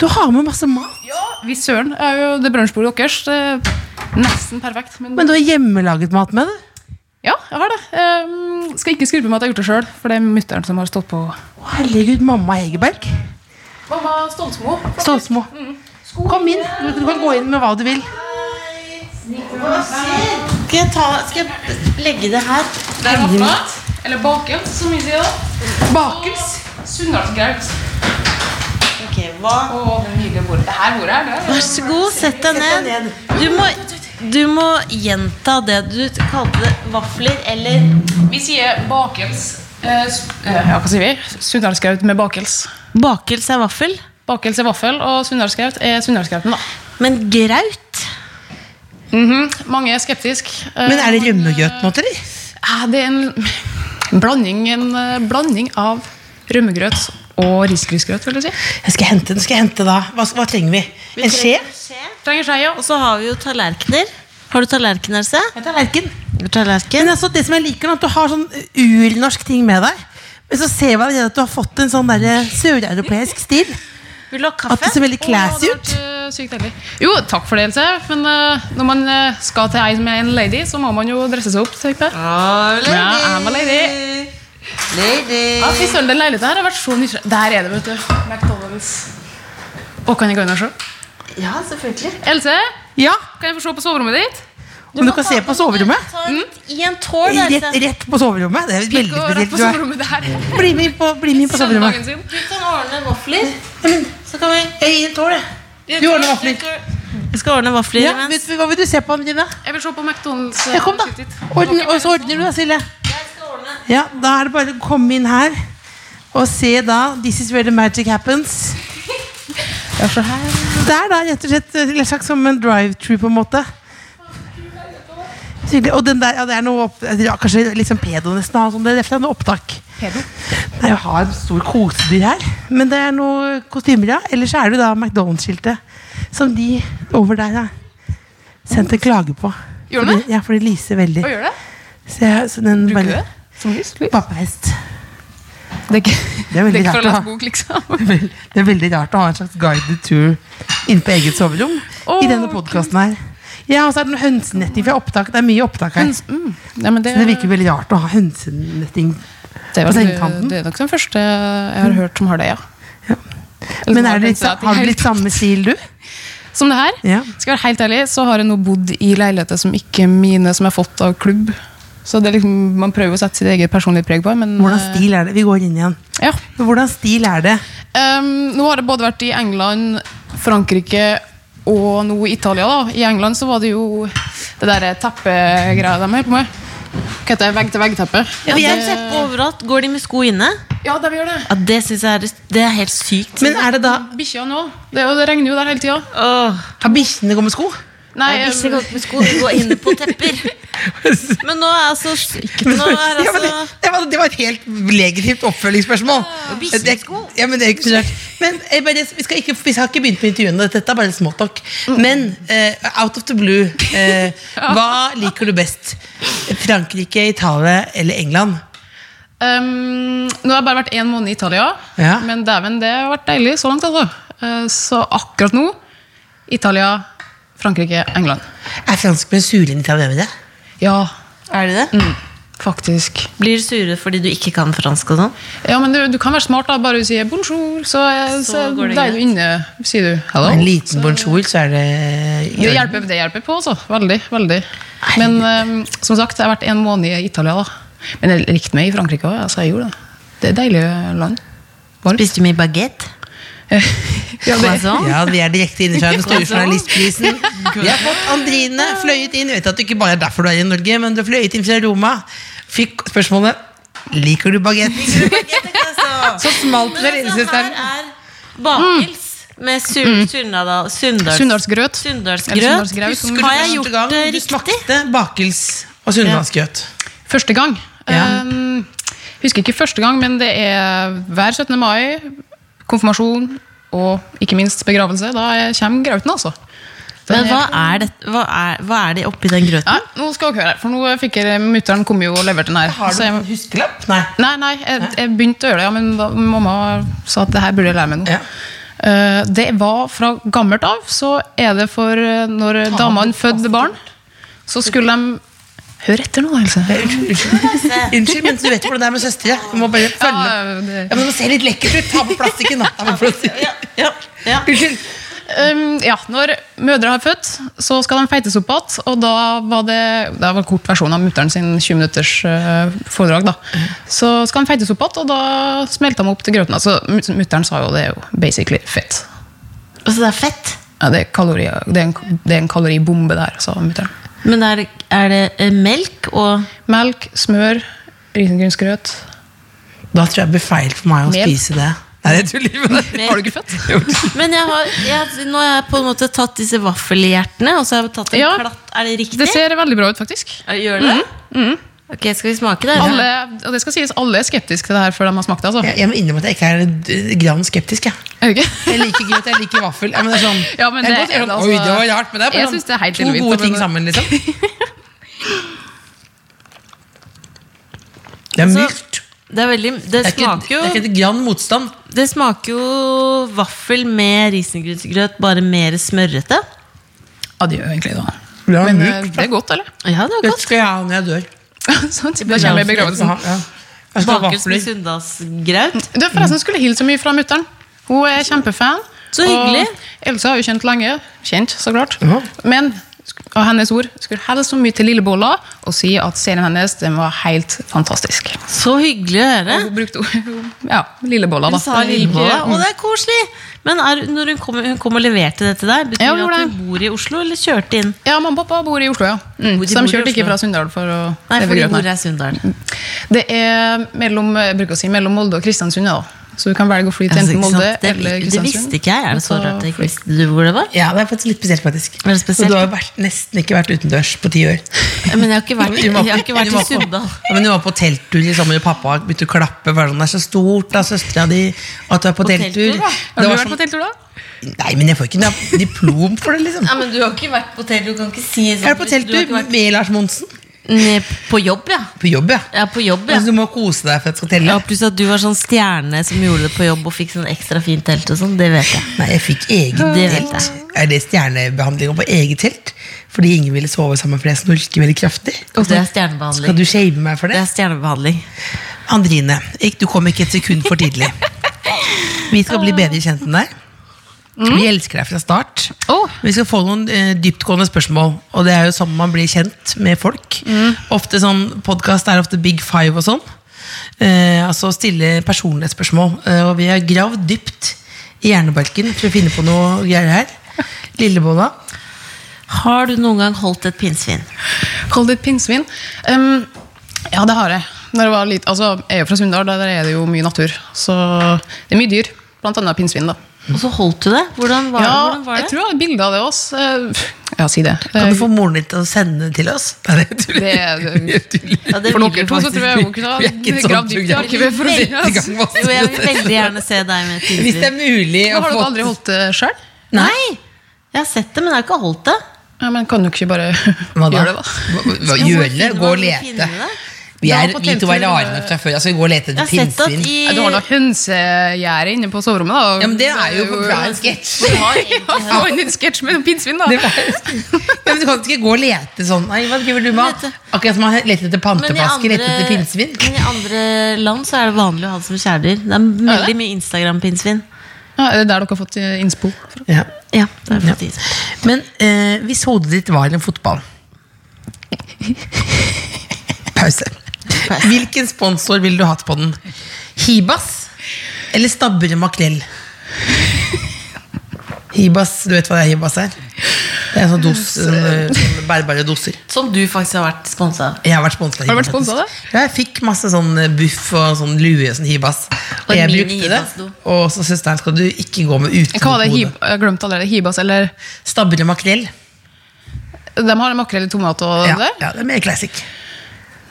Du har med masse mat. Ja, hvis søren er jo det brunsjbordet deres. Det nesten perfekt. Men, Men du har hjemmelaget mat med det? ja, jeg har det. Um, skal ikke skryte på meg at jeg har gjort det sjøl, for det er mutter'n som har stått på. Herregud, mamma Hegerberg. Mamma Stolsmo. Stålsmo. Kom inn. Du, du kan gå inn med hva du vil. Skal jeg, ta, skal jeg legge det her? Det er vafler. Eller bakels, som vi sier. da. Bakels. Sunndalsgraut. Ok, hva? Og det nydelige bordet. Det her bordet her, det er Vær så god, sett deg ned. Du må, du må gjenta det du kalte det. Vafler eller Vi sier bakels. Eh, s- eh, ja, hva sier vi? Sunndalsgraut med bakels. Bakels er vaffel. Bakels er vaffel, og sunndalsgraut er sunndalsgrauten, da. Men graut? Mhm, Mange er skeptiske. Eh, Men er det rømmegrøt nå, eller? Ja, det er en, blanding, en eh, blanding av rømmegrøt og risgrynsgrøt, vil jeg si. Jeg skal hente den. Skal jeg hente da? Hva, hva trenger vi? En skje? Trenger skje, ja. Og så har vi jo tallerkener. Har du tallerken, Else? Tallerken. Tallerken. Men altså, det som jeg liker, er at du har sånn urnorsk ting med deg. Men så ser vi at du har fått en sånn derre søreuropeisk stil. Vil du ha At det ser veldig classy ut. Sykt heldig. Jo, takk for det, Else. Men uh, når man uh, skal til ei med en lady, så må man jo dresse seg opp. tenkte jeg. Ja, I'm a lady. Lady. Ja, fy søren, den leiligheten her har vært så nysgjerrig. Der er det, vet du. McDonald's. Å, kan jeg gå inn og se? Ja, selvfølgelig. Else, Ja, kan jeg få se på soverommet ditt? om du kan se på soverommet. En, I en tårn, Rett, rett på soverommet. Det er veldig på spesielt. Du er- soverommet der. Bli med inn på, bli med inn på soverommet. Du kan ordne vafler. Så kan vi gir en tår, jeg. Du ordner vafler. Jeg skal ordne vafler Ja, imens. vet hva vil du se på, Andrine? Jeg vil se på McDonald's. eh, Ja, kom, da. Ordne, og så ordner du, da, Silje. Jeg skal Ja, da er det bare å komme inn her og se da This is where the magic happens. Ja, se her. Det er da rett og slett en slags som en drive-true, på en måte. Og den der, ja, det er noe opp, ja, Kanskje litt sånn pedo nesten. ha Sånn, det er noe opptak. Pedo? Nei, Jeg har en stor kosedyr her, men det er noe kostymer, ja. Ellers er det da McDonald's-skiltet som de over der har sendt en klage på. Gjorde det? Fordi- Ja, for det lyser veldig. Hva gjør det? Så, jeg, så den Bruker bare det? Som lys? Pappahest. Det er ikke, Det er ikke for rart å å lese bok, liksom. Det er veldig rart å ha en slags guided tour inne på eget soverom oh, i denne podkasten her. Ja, og så er det noe hønsenetting fra opptak. Det er mye opptak her. Høns- mm. Ja, men det, Så det virker veldig rart å ha hønsenetting. Det, er på det er nok den første jeg har hørt som har det, ja. ja. Men er det litt, har du litt samme stil, du? Som det her. Ja. Skal jeg være helt ærlig, så har jeg nå bodd i leiligheter som ikke mine, som jeg har fått av klubb. Så det er liksom, Man prøver å sette sitt eget personlige preg på men Hvordan eh, stil er det? Vi går inn igjen. Ja. Hvordan stil er det? Um, nå har det både vært i England, Frankrike og nå Italia. da. I England så var det jo det der teppegreia de holdt på med. Hva heter det? Vegg-til-vegg-teppe. Ja, det har det- overalt. Går de med sko inne? Ja, de gjør det. Ja, det synes jeg er, det er helt sykt. Men er det da Bikkjene nå. Det, er jo- det regner jo der hele tida. Åh, Har bikkjene gått med sko? Nei, jeg visste ehm, ikke med sko. De går inne på tepper. Men nå er altså Nå er ja, men det, altså det, var, det var et helt legitimt oppfølgingsspørsmål. Det- Ja, men det er ikke så. Men jeg bare, vi, skal ikke, vi har ikke begynt med intervjuene. Dette er bare småtalk. Men uh, out of the blue, uh, hva liker du best? Frankrike, Italia eller England? Um, nå har jeg bare vært én måned i Italia, Ja. men dæven, det har vært deilig så langt. altså. Uh, så akkurat nå Italia, Frankrike, England. Er franskmenn sure enn italienere? Ja, Er de det? faktisk. Blir du sure fordi du ikke kan fransk og sånn? Ja, men du, du kan være smart, da. Bare du sier bonjour, så, Så så, går det da er du inne. Sier du hello. En liten bonjour, så er det Det hjelper, det hjelper på, altså. Veldig. veldig. Men um, som sagt, jeg har vært en måned i Italia. da. Men jeg likte meg i Frankrike òg. Altså, jeg gjorde det. Det er et deilig land. Varmt. Spiste du mye bagett? Ja, det, Ja, vi er direkte inne fra den store journalistprisen. Vi har fått Andrine fløyet inn. Jeg vet at du ikke bare er derfor du er i Norge, men du har fløyet inn fra Roma. Fikk spørsmålet Liker du bagett? Så smalt det Her lillesøsteren. er bakels med sur mm. sundal, sundals, Sunndalsgrøt. Sunndalsgrøt. Husker du Har jeg gjort gang det du riktig? smakte bakels og sunnlandsgrøt? Første gang. Ja. Um, husker ikke første gang, men det er hver 17. mai, konfirmasjon og ikke minst begravelse. Da kommer grauten, altså. Men hva er- det, hva, er, hva er det oppi den grøten? Ja, nå skal dere høre her, for nå fikk jeg Mutter'n kom jo og leverte den her. Har du jeg- huskelapp? Nei. Nei, nei, jeg, jeg begynte å gjøre det, ja, men da, mamma sa at det her burde jeg lære meg nå. Ja. Uh, det var fra gammelt av, så er det for eh, når damene fødte barn, så skulle de Hør etter nå, Else. Unnskyld, men du vet hvordan det er med søstre. Du må bare følge Ja, men Det må se litt lekkert ut. Ta på plastikken, da. Ta på. Ja, ja. Unnskyld. Um, ja, Når mødre har født, så skal de feites opp igjen. Og da var det det var en kort versjon av mutter'n sin 20 minutters uh, foredrag. da. Så skal de feites opp igjen, og da smelter de opp til grøten. Altså, mutteren Mutter'n sa jo det er jo basically fett. Altså det er fett. Ja, det, er kalori, det, er en, det er en kaloribombe der, sa mutter'n. Men er, det- er det eh, melk og Melk, smør, risengrynsgrøt. Da tror jeg det blir feil for meg å Mel. spise det. Nei, jeg tuller med deg. Har du ikke født? Men jeg har, jeg, nå har jeg på en måte tatt disse vaffelhjertene, og så har jeg tatt en Ja. klatt. Er det riktig? Det ser veldig bra ut, faktisk. Gjør det? Ok, skal vi smake det? Alle, og det skal sies, alle er skeptiske til det her før de har smakt det. altså. Jeg, jeg må innrømme at jeg ikke er grann skeptisk. Jeg. Okay. jeg liker grøt, jeg liker vaffel. Ja, men det er sånn, Ja, men det er godt jeg, det, altså. Oi, det var rart, men det er bare sånn, det er to vilt, gode ting det- sammen, liksom. Det er mykt. Det, er veldig, det, Det er ikke, smaker jo, det er ikke et grann motstand. det smaker jo vaffel med risengrynsgrøt, bare mer smørrete. Ja, det gjør jo egentlig det. Det er Men eh, mykt. det er godt, eller? Ja, det Det godt. skal jeg ha når jeg dør. sånn, da kommer i begravelsen. Ja. Bakels med sunndalsgraut. Du, forresten skulle hilse mye fra mutter'n. Hun er kjempefan. Så hyggelig. Og Else har jo kjent lenge. Kjent, så klart. Ja. Men av hennes ord, skulle helst så mye til Lillebolla og si at serien hennes den var helt fantastisk. Så hyggelig å høre. Og hun brukte ja, Lillebolla, da. Hun sa lillebolla, og det er koselig! Men er, når hun kom, hun kom og leverte det til deg, betyr Ja, det at hun bor i Oslo, eller kjørte inn? Ja, mamma og pappa bor i Oslo, ja. Mm. De Så de kjørte ikke fra Sunndal for å Nei, for de bor er Sunndal? Det er mellom, jeg bruker å si, mellom Molde og Kristiansund. Da. Så du kan velge å fly til Altså, enten Molde eller det visste ikke jeg. Er det så rart at jeg ikke visste du hvor det var? Ja, det er faktisk litt spesielt, faktisk. Det spesielt? Så du har jo vært, nesten ikke vært utendørs på ti år. Men jeg har ikke vært, jeg har ikke vært i Sunndal. Ja, men du var på telttur i sommer, og pappa begynte å klappe. Bare sånn, det er så stort da, søstera di at du er på, På telttur. Har du vært vært på sånn, telttur, da? nei, men jeg får ikke noe diplom for det, liksom. Ja, men du har ikke vært på telttur, du kan ikke si sånn. Jeg er på telttur vært- med Lars Monsen. På jobb, ja. På jobb, ja. Ja, på jobb, ja. Altså, du må kose deg for at jeg skal telle. Ja, Pluss at du var sånn stjerne som gjorde det på jobb og fikk sånn ekstra fint telt og sånn. Det vet jeg. Nei, jeg fikk eget Det telt. Er det stjernebehandling på eget telt? Fordi ingen ville sove sammen for jeg snorker veldig kraftig? Og det er stjernebehandling. Skal du shame meg for Det det? er stjernebehandling. Andrine, du kom ikke et sekund for tidlig. Vi skal bli bedre kjent med deg. Vi elsker deg fra start. Oh. Vi skal få noen eh, dyptgående spørsmål, og det er jo sånn man blir kjent med folk. Ofte sånn, Podkast er ofte big five og sånn. Eh, altså stille personlighetsspørsmål. Eh, og vi har gravd dypt i hjernebarken for å finne på noe greier her. Lillebolla. Har du noen gang holdt et pinnsvin? Holdt et pinnsvin. Um, ja, det har jeg. Når jeg, var litt, altså, jeg er jo fra Sunndal, der er det jo mye natur. Så det er mye dyr. Blant annet pinnsvin. da. Og så holdt du det? Hvordan var, Ja, hvordan var jeg tror jeg har et bilde av det også. Ja, si det. Kan du få moren din til å sende det til oss? Nei, det tuller. Det er- Jeg. Ja, For dere to så tror jeg hun kunne ha er gravd dypt i arkivet. for å si det. Oss. Jo, jeg vil veldig gjerne se deg med tidligere. Hvis det er mulig å Har du dere aldri holdt det sjøl? Nei! Jeg har sett det, men jeg har ikke holdt det. Ja, men kan du ikke bare Hva da? gjøre det, da? Hva- hva- Gjøre det? Gå og lete. Vi, er, vi to er rare nok fra før. Altså, vi går og leter etter har pinnsvin. i Ja, Du har da hønsegjerde inne på soverommet, da. Ja, men det er jo bra en sketsj. Ja, faen, en sketsj med pinnsvin, da. Ja, men du kan ikke gå og lete sånn. Nei, hva driver du med? Akkurat som man leter etter men leter etter pinnsvin. men i andre land så er det vanlig å ha det som kjæledyr. Det er veldig mye Instagram-pinnsvin. Ja, er det der dere har fått eh, innspo? fra? Ja. Ja, det er Ja. faktisk. Men eh, hvis hodet ditt var en fotball Pause. Hvilken sponsor ville du hatt på den? Hibas eller Stabburet makrell? Hibas, du vet hva det er Hibas er? Det er sånn dos, sånn, eh, sånn bærbare doser. Som du faktisk har vært sponsa av. Jeg har vært sponset av Har du vært av. Ja, jeg fikk masse sånn eh, buff og sånn lue sånn Hibas. Og jeg brukte det. Og så søsteren skal du ikke gå med uten det? hode. Jeg har glemt allerede. Hibas, eller Stabburet makrell. De har makrell i tomat og Ja, det? ja, det er mer classic.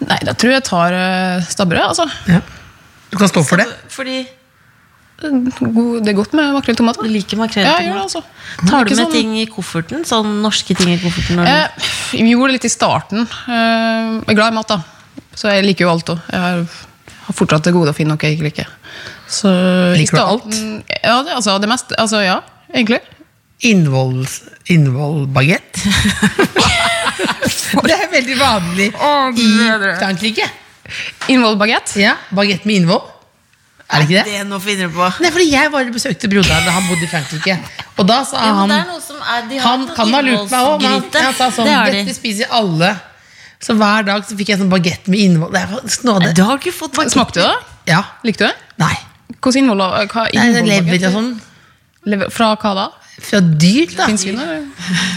Nei, da tror jeg jeg tar uh, stabburet, altså. Ja. Du kan stå for det. Fordi God, det er godt med makrell i tomat. du liker makrell. I tomat? Ja, altså. Tar du med sånn- ting i kofferten? Sånn norske ting i kofferten? Når du... Eh, gjorde det litt i starten. Eh, jeg er glad i mat, da. Så jeg liker jo alt òg. Jeg har, fortsatt det gode å finne noe jeg ikke liker. Så Liker du alt? Ja, det, altså, det meste. Altså, ja, egentlig. Innvoll Innvollbagett. det er veldig vanlig i Frankrike. Innvollbagett. Ja, Bagett med innvoll. Er det ikke det? Det nå finner du på. Nei, fordi Jeg var besøkte broderen da han bodde i Frankrike. Og da sa han det er noe som de har Han kan ha lurt meg òg, men han, sa sånn Det. Dette spiser alle. Så hver dag så fikk jeg sånn bagett med innvoll. Det var snåde. Du har ikke fått bagett. Smakte du det? Ja. Likte du det? Nei. Hvordan innvoll? Hva Nei, det er lever og sånn. Lever- Fra hva da? Fra dyr, da. Pinnsvin? eller?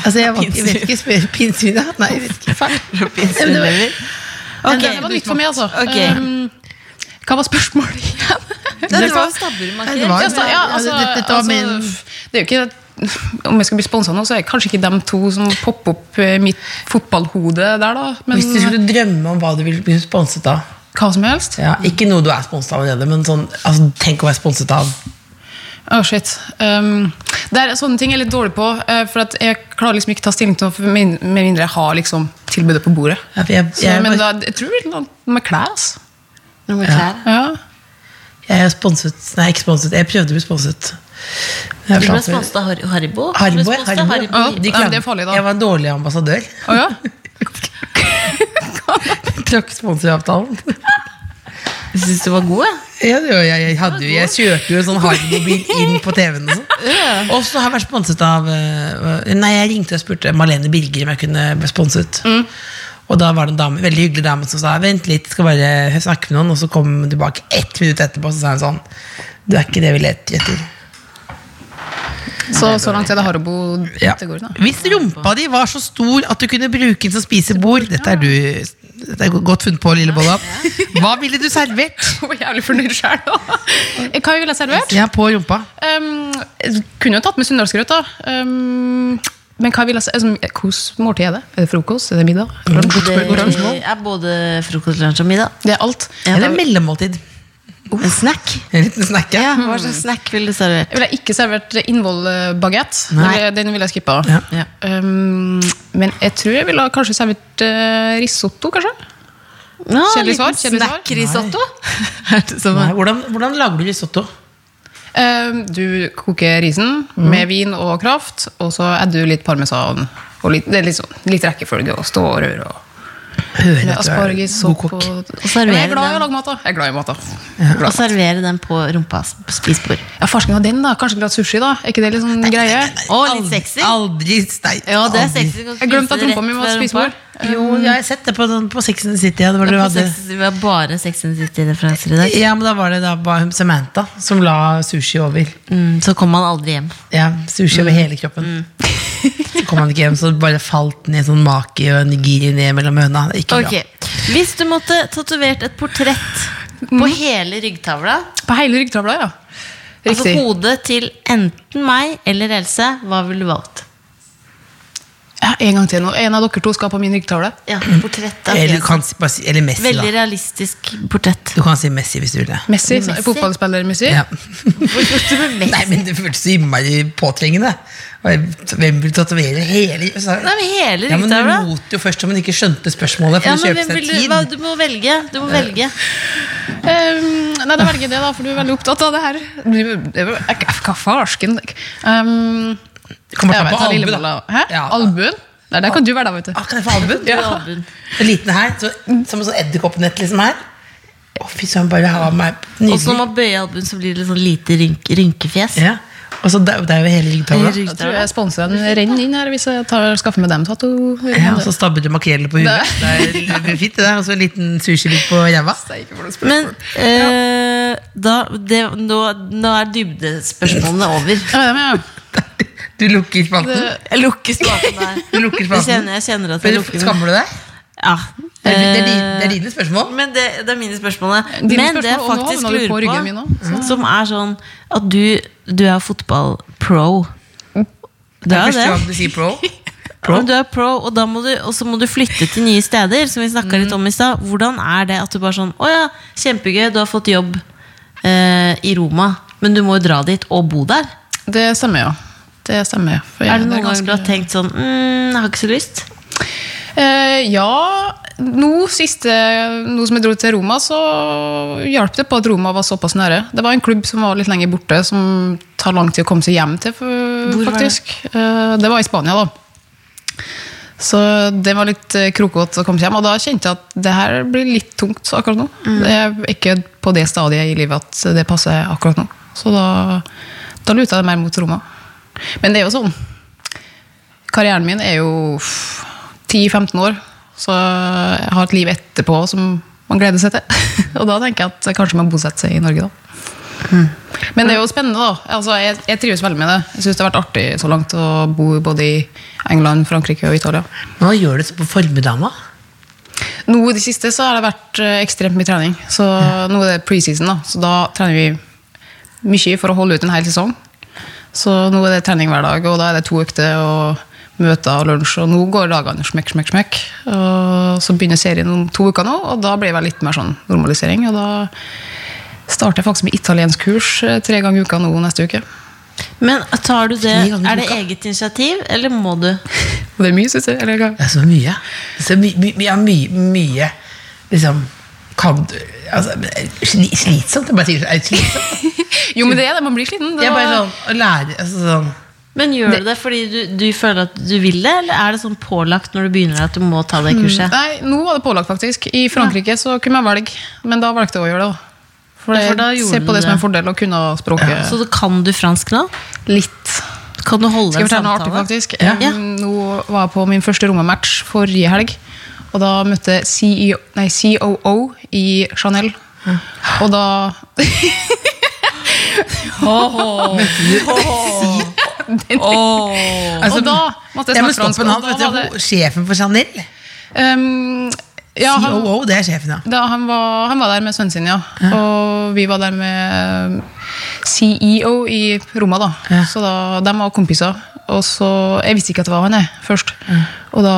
Altså, jeg, var, jeg vet ikke spør Pinnsvin, da? Nei, jeg vet ikke. Fælt. Pinnsvinlever. Men Ok, det var nytt for meg, altså. Okay. Um, hva var spørsmålet igjen? Det var stabburmarkering. det var- Ja, altså, altså, min- det er jo ikke Om jeg skal bli sponsa nå, så er det kanskje ikke de to som popper opp mitt fotballhode der, da. Men Hvis du skulle drømme om hva du ville bli sponset av hva som helst. ja, Ikke noe du er sponset av allerede, men sånn, altså, tenk å være sponset av Å, shit. Um, det er, sånne ting jeg er litt dårlig på. eh, for at jeg klarer liksom ikke ta stilling til noe med mindre jeg har liksom tilbudet på bordet. ja, jeg, jeg, Så, jeg, men da, jeg tror det er noe med klær. altså. Noe med klær. Ja. jeg er sponset Nei, ikke sponset. Jeg prøvde å bli sponset. Du ble sponset av Har- Haribo. Haribo, Haribo, ja, Haribo. Ja, De ja, det er farlig, da. Jeg var en dårlig ambassadør. Å ja? Trakk sponsoravtalen. Jeg syns du var god, ja? Ja, det jeg, jeg, hadde jo, jeg kjørte jo sånn Haribo-bil inn på TV-en. og sånn. Og så har jeg vært sponset av eh, Nei, jeg ringte og spurte Malene Birger om jeg kunne bli sponset. Mm. Og da var det en dame, veldig hyggelig dame som sa vent litt, skal bare snakke med noen. Og så kom hun tilbake ett minutt etterpå så sa hun sånn Du er ikke det vi leter etter. Så, så langt er det Harbo ja. Hvis rumpa di var så stor at du kunne bruke den som spisebord Dette er du dette er godt funnet på, lille Bolla. Hva ville du servert? Jeg var jævlig fornøyd sjøl. Hva ville jeg servert? Ja, på rumpa. Um, jeg kunne jo tatt med sunndalsgrøt, da. Um, men hva vil jeg? Altså, Hvordan måltid er det? Er det frokost? Er det middag? Lunsj? Det er både frokost, lunsj og middag. Det er alt. Er det mellommåltid. En snack. En liten snack, ja. Hva slags snack ville du servert? Jeg ville ikke servert innvollbagett. Den ville jeg skippa. Ja. Ja. Um, men jeg tror jeg ville kanskje servert uh, risotto, kanskje. Ja, Kjedelig svar, liten kjedelig svar. Snack-risotto. Nei, hvordan, hvordan lager du risotto? Um, du koker risen med vin og kraft, og så adder du litt parmesan. Og litt, det er litt, sånn, litt rekkefølge og stå og røre. Og, Hører at du er asparges god sopp kokk. og, Og Jeg er glad i å lage mat. da Jeg er glad i mat da Og servere den på rumpas spisebord. Ja, Farsken av den, da. Kanskje glatt sushi, da. Er ikke det litt sånn greie? Å, litt sexy. Aldri nei, Ja, det er sexy. Jeg glemte at rumpa mi var spisebord. Jo, jeg har sett det på, sånn- på Sex and the City. Ja, det var det du hadde. Sex- Det var bare Sex and the City-referanser i dag. Ja, men da var det da bare hun Samantha som la sushi over. Mm, så kom man aldri hjem. Ja, sushi over hele kroppen. Så kom han ikke hjem, så bare falt ned sånn maki og nigiri ned mellom høna. Det er Ikke Ok, Hvis du måtte tatovert et portrett på hele ryggtavla, På hele ryggtavla, ja. altså Riktig. hodet til enten meg eller Else, hva ville du valgt? Ja, en gang til nå. En av dere to skal på min ryggtavle. Ja, portrett bra. av Eller, du kan si, bare si, eller Messi, Veldig da. realistisk portrett. Du kan si Messi hvis du vil det. Messi, Messi? fotballspiller Messi. Ja. Nei, Nei, men det føltes så innmari påtrengende. Hvem vil tatovere hele så- men hele Ja, men. Du lot jo først om hun ikke skjønte spørsmålet. For Ja, å men kjøpe seg vil du, hva, du må velge. Du må velge. Um, nei, da velger jeg det, da, for du er veldig opptatt av det her. Er- Hva farsken? Um, kommer til på ta albuen, da. Hæ? Ja. Albuen? Nei, der kan du være, da, vet du. Ah, kan jeg få albuen? ja. albuen. En liten her, så, som en sånn edderkoppnett liksom her. Å, fy søren, bare ha meg Og så når Nydelig. man bøyer albuen, så blir det sånn lite rynk, rynkefjes. Ja. Og så der, der er jo hele ryggtavla. Hele Jeg sponser en renn inn her hvis jeg tar, skaffer med dem tato. Ja, og så stabber du makrell på huet. Det er fint, det der. Og så en liten sushibit på ræva. Men eh, da, det, nå, nå er dybdespørsmålene over. Ja, men, ja. Du lukker spalten. Jeg lukker spalten der. Du lukker Jeg kjenner, jeg kjenner at jeg lukker den. Skammer du deg? Ja. Det er, det, er dine, det er Eh, dine spørsmål. Men det, det er mine spørsmål. Dine Men det jeg faktisk nå havna på min på, nå, som er sånn at du, du er fotballpro. Du er jo Første gang det. du sier pro. Og du er pro, og, da må du, og så må du flytte til nye steder, som vi snakka litt om i stad. Hvordan er det at du bare sånn Å ja, kjempegøy, du har fått jobb eh, i Roma, men du må jo dra dit og bo der. Det stemmer, ja. Det stemmer. For Er det noen ganske- gang du har tenkt sånn mm, Jeg har ikke så lyst? Eh, ja, nå siste Nå som jeg dro til Roma, så hjalp det på at Roma var såpass nære. Det var en klubb som var litt lenger borte, som tar lang tid å komme seg hjem til, Hvor var det? faktisk. Eh, det var i Spania, da. Så det var litt eh, krokete å komme seg hjem, og da kjente jeg at det her blir litt tungt akkurat nå. Mm. Det er ikke på det stadiet i livet at det passer akkurat nå. Så da, da luta jeg mer mot Roma. Men det er jo sånn Karrieren min er jo 10-15 år, så jeg har et liv etterpå som man gleder seg til. Og da tenker jeg at kanskje man bosetter seg i Norge, da. Men det er jo spennende, da. Altså, jeg, jeg trives veldig med det. Jeg syns det har vært artig så langt å bo både i England, Frankrike og Italia. Hva gjør du så på formiddagen, da? Nå i det siste så har det vært eh, ekstremt mye trening. Så nå er det preseason, da. Så da trener vi mye for å holde ut en hel sesong. Så nå er det trening hver dag, og da er det to økter og møter og lunsj. Og nå går dagene smekk, smekk, smekk. Og så begynner serien om to uker nå, og da blir det litt mer sånn normalisering. Og da starter jeg faktisk med italiensk kurs eh, tre ganger i uka nå neste uke. Men tar du det Er det eget initiativ, eller må du? Det er mye, syns jeg. Eller hva? Det er så mye. Det så my, my, ja, mye, mye liksom kan du altså, Slitsomt. Jeg bare sier det er slitsomt. Jo, men det er det. Man blir sliten. Det er bare sånn å lære altså, sånn. Men gjør du det fordi du, du føler at du vil det, eller er det sånn pålagt når du begynner at du må ta det kurset? Nei, nå var det pålagt, faktisk. I Frankrike så kunne jeg velge, men da valgte jeg å gjøre det. da. For Ja, for da ser på du det som en fordel å kunne språket Så kan du fransk nå? litt. Kan du holde Skal jeg fortelle noe artig, faktisk? Ja. Nå var jeg på min første Roma-match forrige helg. Og da møtte CEO, nei, COO i Chanel. Og da Altså, Og da måtte jeg snakke fransk. Jeg må stoppe da Vet du, det- Sjefen for Chanel? Um, ja, han, COO, det er sjefen, ja. da, han, var, han var der med sønnen sin, ja. Og vi var der med CEO i Roma, da. Ja. Så da, de var kompiser. Og så, Jeg visste ikke at det var han jeg, først. Og da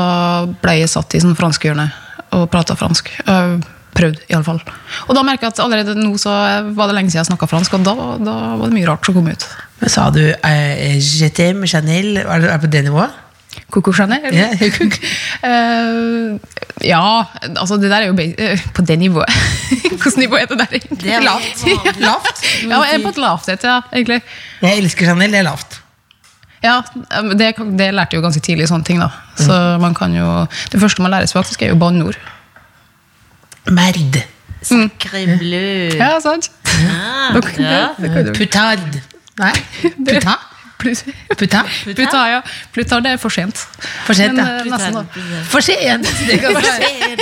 ble jeg satt i sånn franskhjørne og prata fransk. Jeg alle iallfall. Og da merka jeg at allerede nå så var det lenge siden jeg snakka fransk, og da, da var det mye rart som kom ut. Men sa du eh, Je Chanel? Er det på det nivået? Coco Chanel? Ja. uh, ja, altså det der er jo eh, på det nivået. Hvilket nivå er det der egentlig? Det er lavt. Lavt? Ja, jeg er på et lavt et, ja, egentlig. Jeg elsker Chanel, det er lavt. Ja, det, det lærte jeg jo ganske tidlig, sånne ting da. Så man kan jo, det første man lærer seg, faktisk er jo banneord. Merd. Sacré bleu. Ja, sant? Ah, ja. du- Putard. Nei, puta. Puta? Puta. Puta, ja. Puta, det er for sent. For sent, ja. eh, da. For sent!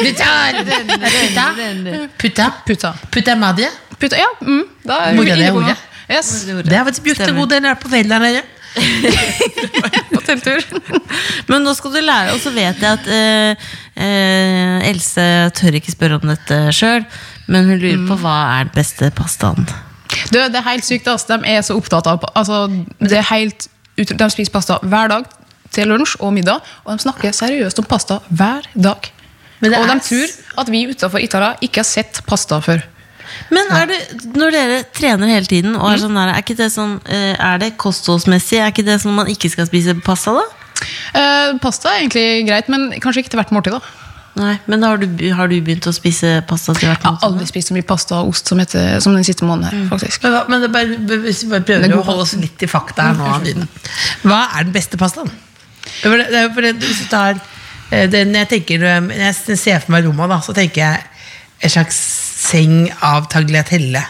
Puta Puta. Puta. Madre. Puta, ja, mm, da er Mora det er ordet. Yes, Det har faktisk brukt en god del på kvelden. her, på telttur. Men nå skal du lære, og så vet jeg at eh, eh, Else tør ikke spørre om dette sjøl, men hun lurer på hva er den beste pastaen. Du, det er helt sykt, ass. De er så opptatt av altså, det er helt, De spiser pasta hver dag til lunsj og middag, og de snakker seriøst om pasta hver dag. Og de er- tror at vi utenfor Italia ikke har sett pasta før. Men er det, når dere trener hele tiden, og er, sånn der, er, ikke det sånn, eh, er det kostholdsmessig? Er ikke det sånn man ikke skal spise pasta, da? Eh, pasta er egentlig greit, men kanskje ikke til hvert måltid. da Nei, Men har du, har du begynt å spise pasta til hvert Jeg har aldri spist så mye pasta og ost som, etter, som den siste måneden. her, faktisk Men, hva- men det bare, hvis vi bare Det er prøver å holde oss litt i fakta her nå, Adeline. Hva er den beste pastaen? For det, det jo fordi hvis du tar det, når, jeg tenker, eh, Når jeg ser for meg Roma, da, så tenker jeg en slags seng av tagliatelle.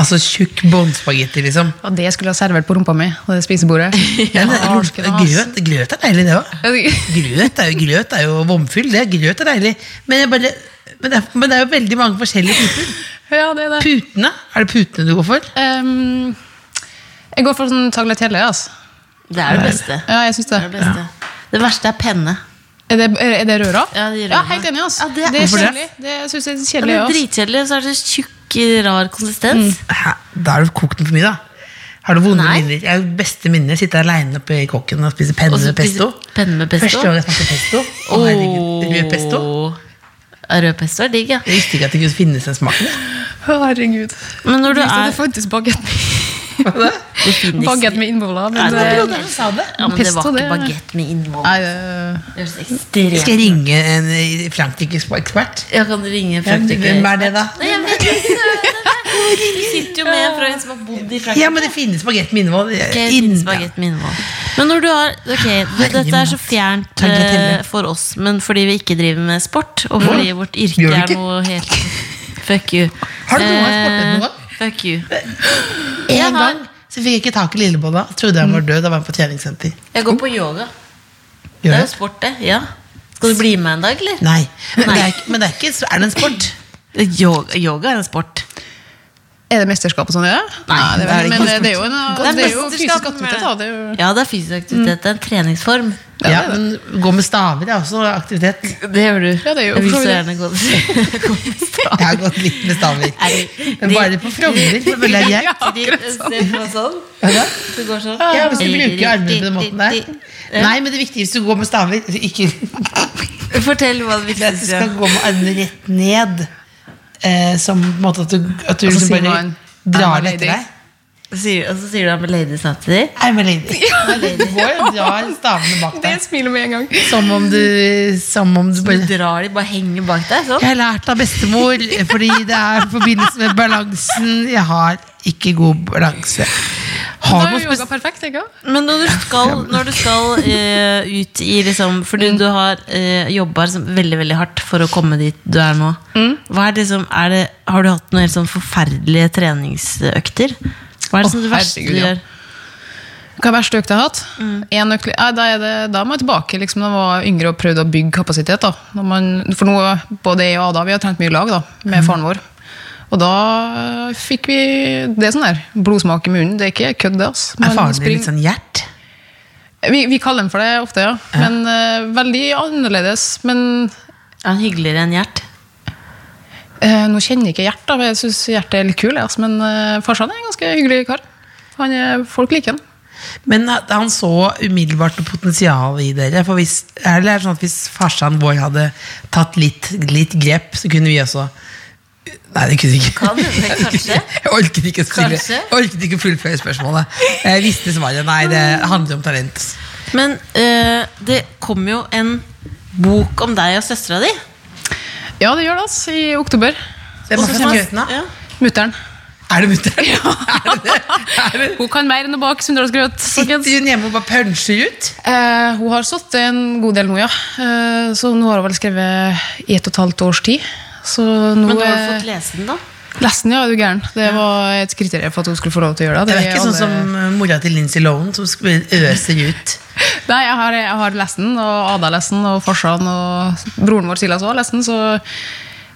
Altså tjukk båndspagetti, liksom. Og det skulle jeg ha servert på rumpa mi. Og det spisebordet. Ja, grøt, grøt, er deilig, det òg. Grøt er jo, grøt er jo vomfyll. Det, grøt er deilig. Men, jeg bare, men, det er, men det er jo veldig mange forskjellige typer. Ja, det er det. Putene, er det putene du går for? Um, jeg går for sånn tagliatelle. Altså. Det er det beste. Ja, jeg synes Det, det. er det, beste. det verste er penne. Er det, er er det røra? Ja, de røra. helt enig. Altså. Ja, det er- det er kjedelig. det? kjedelig. Det synes jeg er Det er Altså. dritkjedelig, og så er det tjukk, rar konsistens. Hæ? Da har du kokt den for mye, da. Har du vonde Nei. minner? Jeg har beste minner Sitte aleine oppe i kåken og spise penne Og med pesto. penne med pesto. Første gang jeg smakte pesto. Oh, Rød pesto. Rød pesto er digg, ja. Jeg visste ikke at det kunne finnes den smaken. Herregud. Men når du er det Det finnes bagett med innvoller. Men, det eh, sa det. Ja, men det var ikke bagett med innvoll. nei, det- Det er så ekstremt. Skal jeg ringe en eh, Frankrike-ekspert? Ja, kan du ringe Ja, Frankrike? Hvem er det, da? Nei, jeg vet ikke. Du sitter jo med en fra en som har bodd i Frankrike. Ja, men det finnes bagett med innvoll. Men når du har Ok, dette er så fjernt eh, for oss, men fordi vi ikke driver med sport, og fordi vårt yrke er noe helt Fuck you. Har du noen gang sportet noen Eh, gang? Fuck you. En Jeg gang så fikk jeg ikke tak i lillebolla. Trodde han var død. Da var han på treningssenter. Jeg går på yoga. Det er jo sport, det. Ja. Skal du bli med en dag, eller? Nei. Men Nei. det er, ikke- men det er ikke Er det en sport? Yoga, yoga er en sport. Er det mesterskap og sånn? Ja? Nei, det det er er, men det er jo, en, Det er det er jo fysisk aktivitet. Da. Det er jo, Ja, det er fysisk aktivitet. Det er en treningsform. Ja, men gå med staver er også aktivitet. Det gjør du. Ja, det gjør jeg vil så gjerne gå med staver. Jeg har gått litt med staver. Men bare på Frogner. er. Ja, sånn. Ja, går sånn. Ja, hvis du bruker armene på den måten der. Nei, men det viktige hvis du går med staver Ikke Fortell hva det viktigste er. du skal er. gå med armene rett ned. Eh, som på en måte at du, at du liksom bare drar det etter deg. Sier, og så sier du I'm a lady samtidig. I'm a lady. Du går og drar stavene bak det smiler med en gang. Som om du, som om du Du bare drar de, bare henger bak deg. Sånn. Jeg har lært av bestemor, fordi det er i forbindelse med balansen. Jeg har ikke god balanse. Har Da er jo yoga perfekt, ikke sant? Men når du skal, når du skal uh, ut i liksom Fordi du har uh, jobba liksom veldig veldig hardt for å komme dit du er nå. Hva er det liksom, er det, har du hatt noen helt sånn forferdelige treningsøkter? Hva er det oh, det verste herregud, du gjør? Hva er verste økt jeg har hatt? En økt, nei, da, er det, da må jeg tilbake liksom, da jeg var yngre og prøvde å bygge kapasitet. Da. Når man, for nå, både jeg og Ada vi har trent mye lag da, med faren vår. Og da fikk vi Det er sånn der blodsmak i munnen. Det er ikke kødd, det. Altså. Er faren din litt sånn hjert? vi, vi kaller den for det ofte, ja. Men uh, veldig annerledes. Men Er han hyggeligere enn Gjert? Eh, nå kjenner jeg ikke Gjert, Jeg syns Gjert er litt kul. Altså. Men uh, farsan er en ganske hyggelig kar. Han er, folk liker han. Men han så umiddelbart noe potensial i dere. For hvis, er det sånn at hvis farsan vår hadde tatt litt, litt grep, så kunne vi også Nei, det kunne vi ikke. Kan kanskje. Jeg orket ikke, å stille, orket ikke fullføre spørsmålet. Jeg visste svaret. Nei, det handler om talent. Men eh, det kom jo en bok om deg og søstera di. Ja, det gjør det, altså, i oktober. Det er skrøten, da. Ja. Mutter'n. Er det mutter'n? Er? Er det? Hun kan mer enn å bake sunnhetsgrøt. Sitter hun hjemme og bare puncher ut? Eh, hun har stått en god del nå, ja. Eh, så nå har hun vel skrevet i et og et halvt års tid. Så nå Men du har du fått lese den, da? Lesten, ja, er du gæren. Det var et kriterium for at hun skulle få lov til å gjøre det. Det er ikke sånn som uh, mora til Lindsay Lohan, som øser ut. Nei, jeg har, jeg har lest den, og Ada lest den, og farsan og broren vår Silas også har lest den, så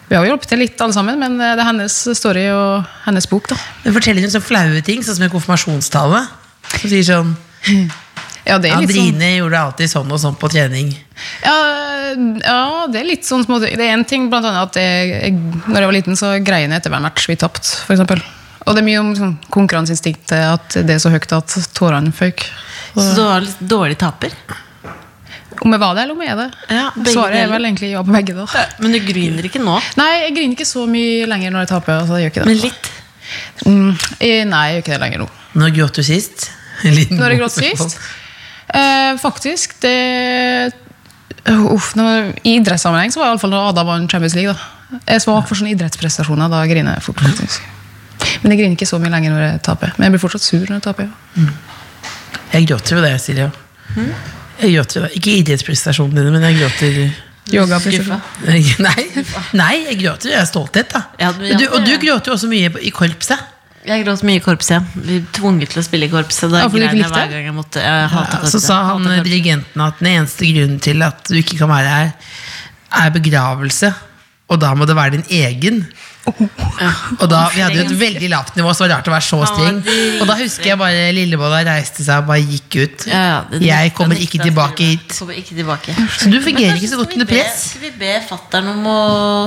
vi har jo hjulpet til litt alle sammen, men det er hennes story og hennes bok, da. Men forteller hun sånne flaue ting, sånn som en konfirmasjonstale. Som sier sånn Ja, det er litt sånn, gjorde alltid sånn og sånn på trening. ja, ja, det er litt sånn små Det er en ting, blant annet, at jeg, jeg, når jeg var liten, så greiene etter hver match vi tapte, for eksempel. Og det er mye om sånn, konkurranseinstinktet, at det er så høyt at tårene føyk. Så du var litt dårlig taper? Om jeg var det, eller om jeg er det? Ja, Svaret er vel egentlig ja på begge, da. Men du griner ikke nå? Nei, jeg griner ikke så mye lenger når jeg taper. Altså, jeg. Men litt? Mm, nei, jeg gjør ikke det lenger nå. Når gråt du sist? Når jeg gråt sist? Eh, faktisk, det Uff, når, I idrettssammenheng så var det i alle fall da Ada vant Champions League. da. Jeg er svak for sånne idrettsprestasjoner. Da griner jeg fort. faktisk. Men jeg griner ikke så mye lenger når jeg taper. Men jeg blir fortsatt sur når jeg taper. ja. Jeg gråter jo det, Silje. Jeg gråter. Ikke idrettsprestasjonene dine, men jeg gråter Yoga, Skuffa? Nei, nei jeg gråter av stolthet, da. Ja, du, og du gråter jo også mye i korpset. Jeg gråt mye i korpset. Vi ble tvunget til å spille i korpset. Da Ja, grein jeg hver gang jeg måtte. Jeg Ja, så sa han Hatet dirigenten at den eneste grunnen til at du ikke kan være her, er begravelse. Og da må det være din egen. Og da, Vi hadde jo et veldig lavt nivå, så det var rart å være så streng. Og da husker jeg bare Lillebolla reiste seg og bare gikk ut. Ja, ja, Jeg kommer ikke tilbake hit. Så du fungerer ikke så godt under press. Skal vi be fattern om å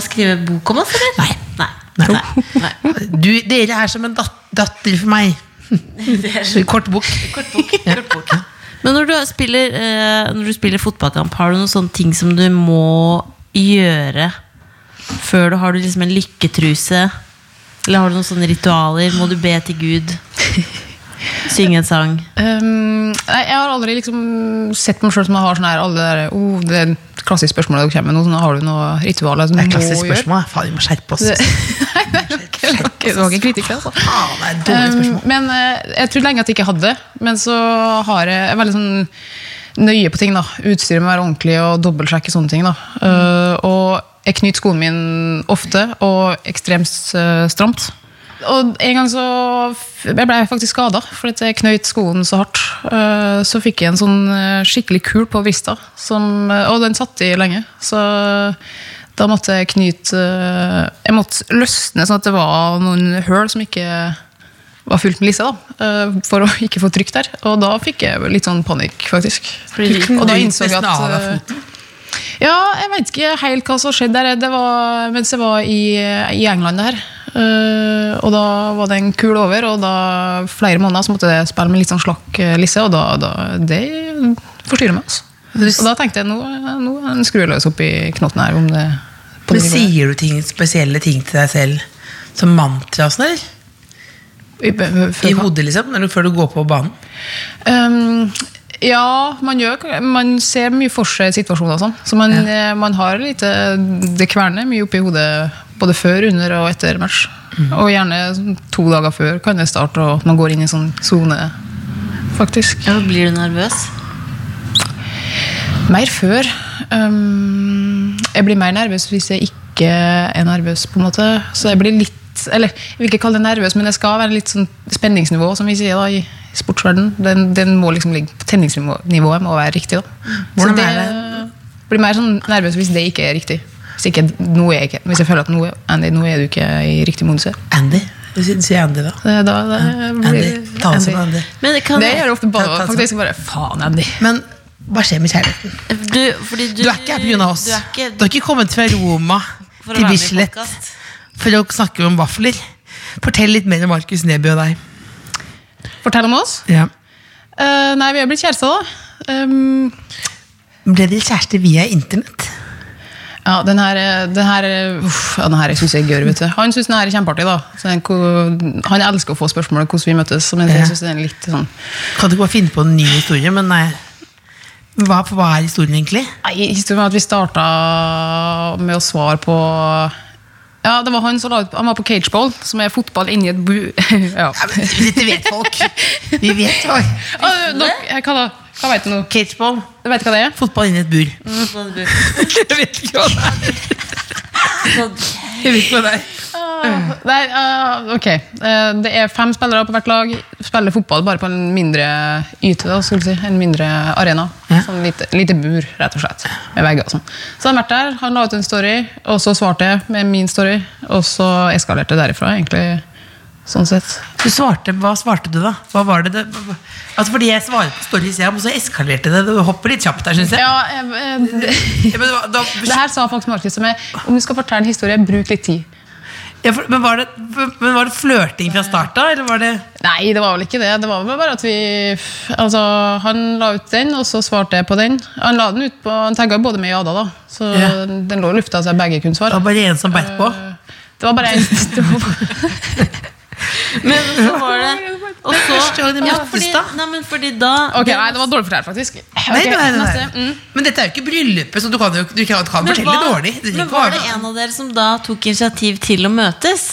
skrive bok om oss, eller? Nei. Nei. Nei. Du, dere er som en dat datter for meg. Kort bok. Kort bok. Kort bok. Men når du, spiller, eh, når du spiller fotballkamp, har du noen sånne ting som du må gjøre før du har du liksom en lykketruse? Eller har du noen sånne ritualer? Må du be til Gud? Synge en sang? Um, nei, jeg har aldri liksom sett meg sjøl som jeg har sånn her alle der, oh, Det er et klassisk spørsmål dere kommer med. Nå, sånn, har du noe ritualer som Det du er må klassisk gjøre? spørsmål. Faen, vi må skjerpe oss. Det, nei, det var ikke- ikke- ikke kritikk, altså. Ah, det er et dårlig spørsmål. Um, men eh, jeg trodde lenge at jeg ikke hadde det. Men så har jeg jeg er veldig sånn nøye på ting. da Utstyret må være ordentlig og dobbeltsjekke sånne ting. da Uh, Og jeg knyter skoene mine ofte og ekstremt uh, stramt. Og en gang så jeg ble faktisk skada fordi jeg knøyt skoen så hardt. Uh, Så fikk jeg en sånn eh, skikkelig kul på vrista, eh, og den satt i lenge. Så da måtte jeg knyte eh, Jeg måtte løsne sånn at det var noen høl som ikke var fullt med lisse, da, eh, for å ikke få trykk der. Og da fikk jeg litt sånn panikk, faktisk. Og da innså jeg at eh, Ja, jeg vet ikke helt hva som skjedde der. Det var mens jeg var i, i England der. Eh, og da var det en kul over, og da flere måneder så måtte jeg spille med litt sånn slakk eh, lisse, og da, da det forstyrrer meg. Altså. Og da tenkte jeg nå, nå skrur jeg løs opp i knotten her. Om det, Men sier du ting, spesielle ting til deg selv som mantra og sånn, eller? I, I hodet, liksom? Eller du, før du går på banen? Um, ja, man, gjør, man ser mye for seg situasjoner og sånn. Så man, ja. man har litt eh, Det kverner mye oppi hodet både før, under og etter match. Og gjerne to dager før kan det starte, og man går inn i sånn sone. faktisk. Ja, blir du nervøs? Mer før. Um, jeg blir mer nervøs hvis jeg ikke er nervøs, på en måte. Så jeg blir litt Eller jeg vil ikke kalle det nervøs, men det skal være litt sånn spenningsnivå, som vi sier da i sportsverden. Den, den må liksom ligge på tenningsnivået må være riktig. da. Hvordan så det, er blir mer sånn nervøs hvis det ikke er riktig. Hvis, ikke, noe er ikke, hvis jeg føler at noe, Andy, nå er du ikke i riktig modus. her. Andy. Sier Andy, da. Da, da blir Andy. Ta oss som Andy. Men kan Det gjør jeg ofte Ta- ta- bare, ta- faktisk bare Faen, Andy. Men hva skjer med kjærligheten? du, fordi du, Du er ikke her pga. oss. Du er ikke, Du har ikke kommet fra Roma til Bislett for å snakke om vafler. Fortell litt mer om Markus Neby og deg. Fortell om oss. Ja. Uh, nei, vi har blitt kjærester, da. Um, Ble dere kjærester via internett? Ja, den her, den her, uff, ja, den her synes jeg er du. Han synes den her er kjempeartig, da. Så den, han elsker å få spørsmål om hvordan vi møttes, men jeg synes den er litt sånn Kan du ikke bare finne på en ny historie? Men nei. Hva, hva er historien egentlig? Nei, historien var at vi starta med å svare på Ja, det var han som la ut Han var på cageball, som er fotball inni et bu... ja. Ja, Dette vet folk. Vi vet dere- hva da? Hva vet du nå? Cageball. Du vet hva det er? Fotball inni et bur. Mm. Jeg vet ikke hva det er. Jeg vet ikke hva det er. Nei, uh, ok. Uh, det er fem spillere på hvert lag. Spiller fotball bare på en mindre yte. Da, skulle si. En mindre arena. Ja. Sånn lite, lite bur, rett og slett. Med vegger og sånn. Så han vært der, han la ut en story, og så svarte jeg med min story. Og så eskalerte det derifra, egentlig. Sånn sett. Du svarte, Hva svarte du, da? Hva var det, det Altså Fordi jeg svarer på stories, jeg, men så eskalerte det. Du hopper litt kjapt der, syns jeg. Ja, jeg, eh, det, men, da, det her sa faktisk Markus til meg. Om du skal fortelle en historie, bruk litt tid. ja, for, men, var det, men var det flørting fra start da, eller var det Nei, det var vel ikke det. Det var vel bare at vi Altså, Han la ut den, og så svarte jeg på den. Han la den ut på, han tagga både meg og Ada, da. Så Ja. den lå i lufta, så jeg begge kunne Det var bare en som beit på? Det var bare en det var bare- Men så var det Og så Første gang de ja, møttes, fordi, da. nei, men fordi da Ok, nei, det var dårlig fortalt, faktisk. Nei, okay, nei, nei, nei. Mm. Men dette er jo ikke bryllupet, så du kan jo du kan, kan fortelle hva- dårlig. Det Men var det en av dere som da tok initiativ til å møtes?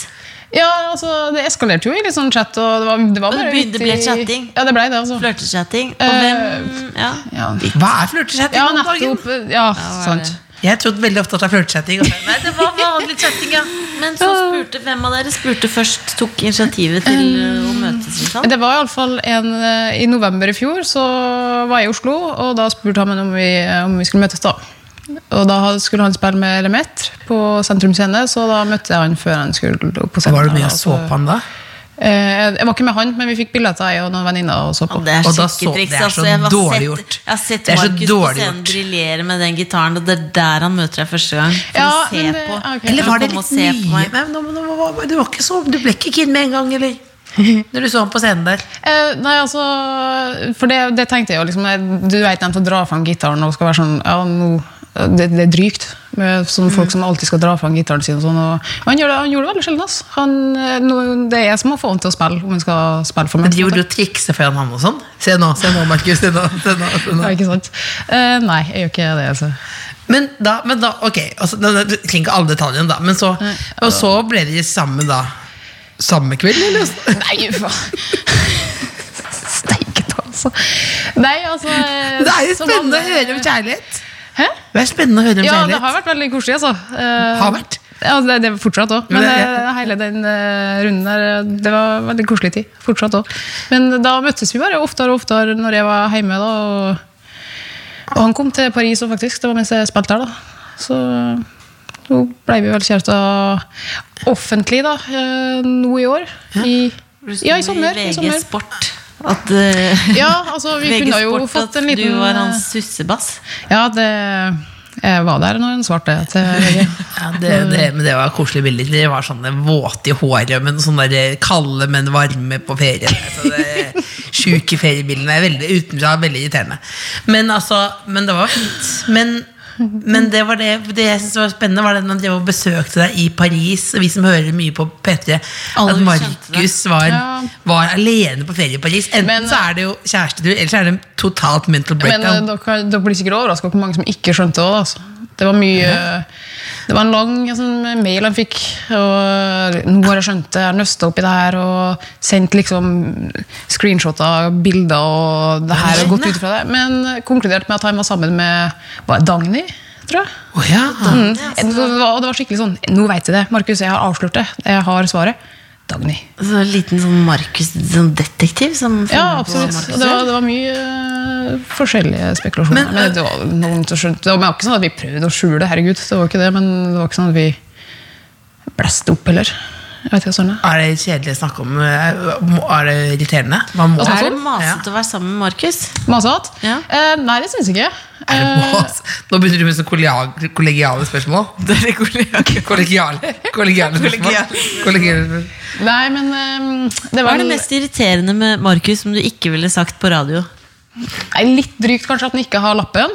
Ja, altså, det eskalerte jo i litt sånn chat, og det var, det var Og det ble, litt ble i- chatting? Ja, det ble det, altså. Flørtechatting? Og Eh, hvem ja. Ja, Hva er flørtechatting? ja nettopp. Ja, sant. Jeg trodde veldig ofte at det er så- Nei, det var vanlig chatting, ja. Men så spurte hvem av dere spurte først tok initiativet til uh, å møtes? Liksom? Det var iallfall en eh, I november i fjor så var jeg i Oslo, og da spurte han meg om vi, om vi skulle møtes. da. Og da skulle han spille med Lemet på Sentrum Scene, så da møtte jeg han før han skulle opp på scenen. Var du med og så på han da? Eh, Jeg var ikke med han, men vi fikk billetter, jeg og noen venninner. og så på. Ja, det er Og da så- triks. det er så altså. Dårlig sett, gjort. Jeg har sett Det Markus på scenen briljere med den gitaren, og det er der han møter deg første gang. For Ja, å se det- på. ok. Eller var det litt se mye? Men, du var ikke så Du ble ikke keen med en gang, eller? Når du så ham på scenen der. Eh, nei, altså For det, det tenkte jeg jo liksom Du vet dem som drar fram gitaren og skal være sånn Ja, nå det, det er drygt med sånne folk som alltid skal dra fram gitaren sin. Og sånn, og, han, gjør det, han gjorde det veldig sjelden. Altså. Han, eh, det er jeg som må få han til å spille. Om han skal spille for meg. Men driver du og trikser foran han og sånn? Se nå, se nå, Markus. Se nå, se nå, se Ja, ikke sant? Uh, nei, jeg gjør ikke det. altså. Men da, men da ok, altså, du trenger ikke alle detaljene, da. Men så, og så ble de sammen da samme kveld, eller? Nei, faen. Steike ta, altså. Nei, altså Det er jo spennende å høre om kjærlighet. Hæ? Det er spennende å høre deres Ja, det har vært veldig koselig, altså. Eh, Har vært? Ja, det, det er fortsatt òg. Men Men det- eh, hele den uh, runden der, eh, det var veldig koselig tid. Fortsatt òg. Men da møttes vi bare oftere og oftere når jeg var hjemme. da, og, og han kom til Paris òg, faktisk. Det var mens jeg spilte der. da. Så nå ble vi vel kjærester offentlig da, eh, nå i år. I, ja, i sommer. I VG sommer. Sport. At uh, Ja, altså, vi kunne jo fått en liten du var eh, hans sussebass. Ja, det Jeg var der når hun svarte til VG. Ja, det, det, men det var koselige bilder. De var sånne våte i håret, men sånne der kalde, men varme på ferie. Så det, sjuke feriebildene er veldig, utenfra veldig irriterende. Men, altså, men det var fint. Men, men det var det, det jeg synes var spennende, var det når jeg besøkte deg i Paris. Og vi som hører mye på P3, at Markus var, Ja. var alene på ferie i Paris. Enten Men- så er det jo kjærestetur, eller så er det en totalt mental Men eh, breakdown. dere, dere blir sikkert overraska over hvor mange som ikke skjønte det. Altså. Det var mye Det var en lang sånn, mail han fikk, og nå har jeg skjønt det. Jeg har nøsta opp i det her og sendt liksom screenshoter og bilder, og det her har gått ut fra det. Men konkluderte med at han var sammen med Dagny, tror jeg. Oh, ja. Mm. Det, var, og det var skikkelig sånn Nå vet jeg det, Markus. Jeg har avslørt det. Jeg har svaret. Dagny. Så en liten sånn Markus sånn detektiv Ja, absolutt. Det var, det var mye uh, forskjellige spekulasjoner. Men, Men, det var noen som skjønte Det var ikke sånn at vi prøvde å skjule herregud. Det var ikke det, men det var ikke sånn at vi blæste opp heller. Jeg ikke hva sånn er. Er det kjedelig å snakke om? eh, Er det irriterende? Man må Altså, Er det masete å være sammen med Markus? Masete? Ja. Eh, nei, det syns jeg ikke. Er det Eh, mas? Nå begynner du med sånne kollegiale, kollegiale spørsmål. Kollegiale Kollegiale spørsmål. Kollegiale nei, men um, det Hva er det mest irriterende med Markus som du ikke ville sagt på radio? Nei, litt drygt kanskje at han ikke har lappen.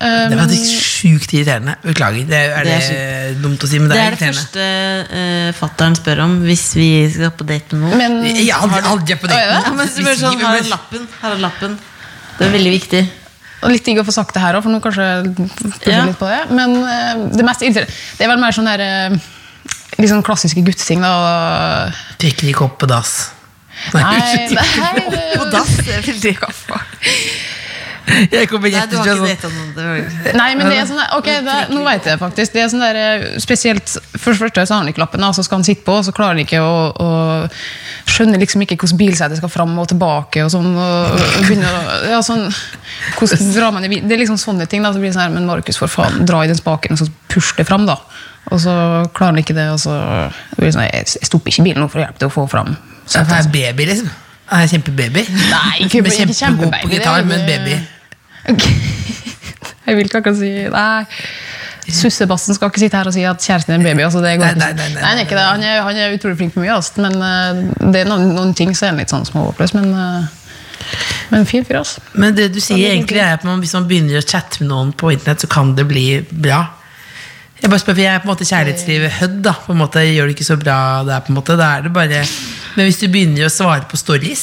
Eh, Det var men- sjukt irriterende. Beklager. Det er, Det det, er dumt å si, men det Det er, er det irriterende. første uh, fattern spør om hvis vi skal på date med noen. men Jeg har aldri, aldri på date med noen. ja, men sånn, Her er lappen. Her er lappen. Det er veldig viktig. Og litt digg å få sagt det her òg, for nå kanskje Ja. litt på det. Men uh, det mest irriterende Det er vel mer sånn der uh, sånn klassiske gutteting. Drikker ikke opp på dass. Nei, nei, nei, nei. På dass. det er veldig Jeg kommer Nei, rett du har ikke sånn. Nei, men det er sånn der- Ok, det, nå vet jeg faktisk. Det er sånn der, spesielt For første så har han ikke lappen, så skal han sitte på, og så klarer han ikke å, å Skjønner liksom ikke hvordan bilsetet skal fram og tilbake. og sånn, og, og begynner å, ja, sånn, hvordan drar man i bil- Det er liksom sånne ting. da, så blir det sånn her, Men Markus, for faen, dra i den spaken, og så push det fram, da. Og så klarer han ikke det, og så blir det sånn, jeg stopper ikke bilen nå for å hjelpe til å få fram. Så det er baby, liksom. Jeg er kjempebaby. Nei, ikke- ikke kjempegod på gitar, men baby. Ok. Jeg vil ikke akkurat si Nei. Sussebassen skal ikke sitte her og si at kjæresten er en baby. Altså, det går Nei, nei, nei, nei, han er ikke det. Han er, han er utrolig flink på mye, altså. men uh, det er noen, noen ting som er litt sånn småoppløst. Men, uh, men fin fyr, altså. Men det du sier egentlig er at man, hvis man begynner å chatte med noen på internett, så kan det bli bra. Jeg bare spør, for jeg er på en måte kjærlighetslivet hødd, da. På en måte gjør det ikke så bra der, på en måte. Da er det bare Men hvis du begynner å svare på stories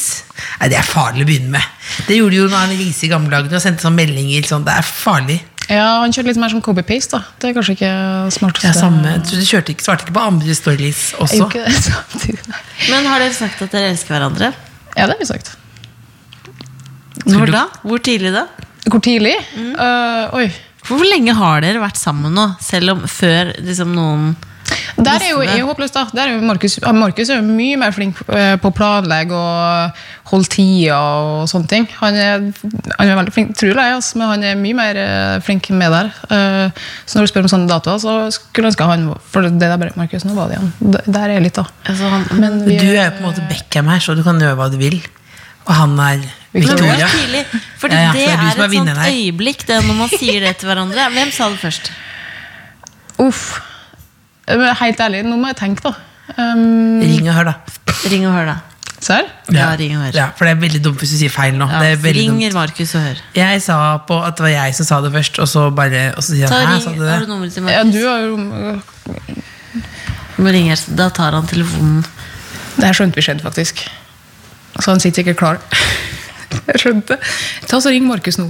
Nei, det er farlig å begynne med. Det gjorde jo Arne Riise i gamle dager og sendte sånne meldinger. Sånn, det er farlig. Ja, Han kjørte litt mer som copy-paste. da. Det er kanskje ikke smarteste. Ja, samme. Du kjørte ikke, svarte ikke på andre stories også? ikke det samtidig. Men har dere sagt at dere elsker hverandre? Ja, det har vi sagt. Når da? Hvor tidlig da? Hvor tidlig? Mm. Uh, oi. Hvor lenge har dere vært sammen nå? Selv om før liksom noen Der er jo jeg håpløs, da. Der er jo Markus, Markus er jo mye mer flink eh, på å planlegge og holde tida og sånne ting. Han er, han er veldig flink, tror jeg, altså, men han er mye mer eh, flink med der. Eh, så når du spør om sånne datoer, så skulle jeg ønske han For det der bare Markus, nå var det igjen. Der er jeg litt, da. altså, han, Men vi, Du er jo på en måte Beckham her, så du kan gjøre hva du vil. Og han er Victoria. tidlig? Fordi Ja, ja, det er, det er et sånt her. øyeblikk det når man sier det til hverandre. Hvem sa det først? Uff. Helt ærlig, nå må jeg tenke, da. Um, Ring og hør, da. Ring og hør, da. Serr? Ja, ring og hør. Ja, for det er veldig dumt hvis du sier feil nå. Ja, det er veldig. Markus og hør. Jeg sa på at det var jeg som sa det først, og så bare Og så sier han ring, sa du har du det? nummeret til Ja, du har jo Nå ringer ringe, Da tar han telefonen. Det her skjønte vi skjedde, faktisk. Så han sitter sikkert klar. Jeg skjønte. Ta så Ring Markus nå.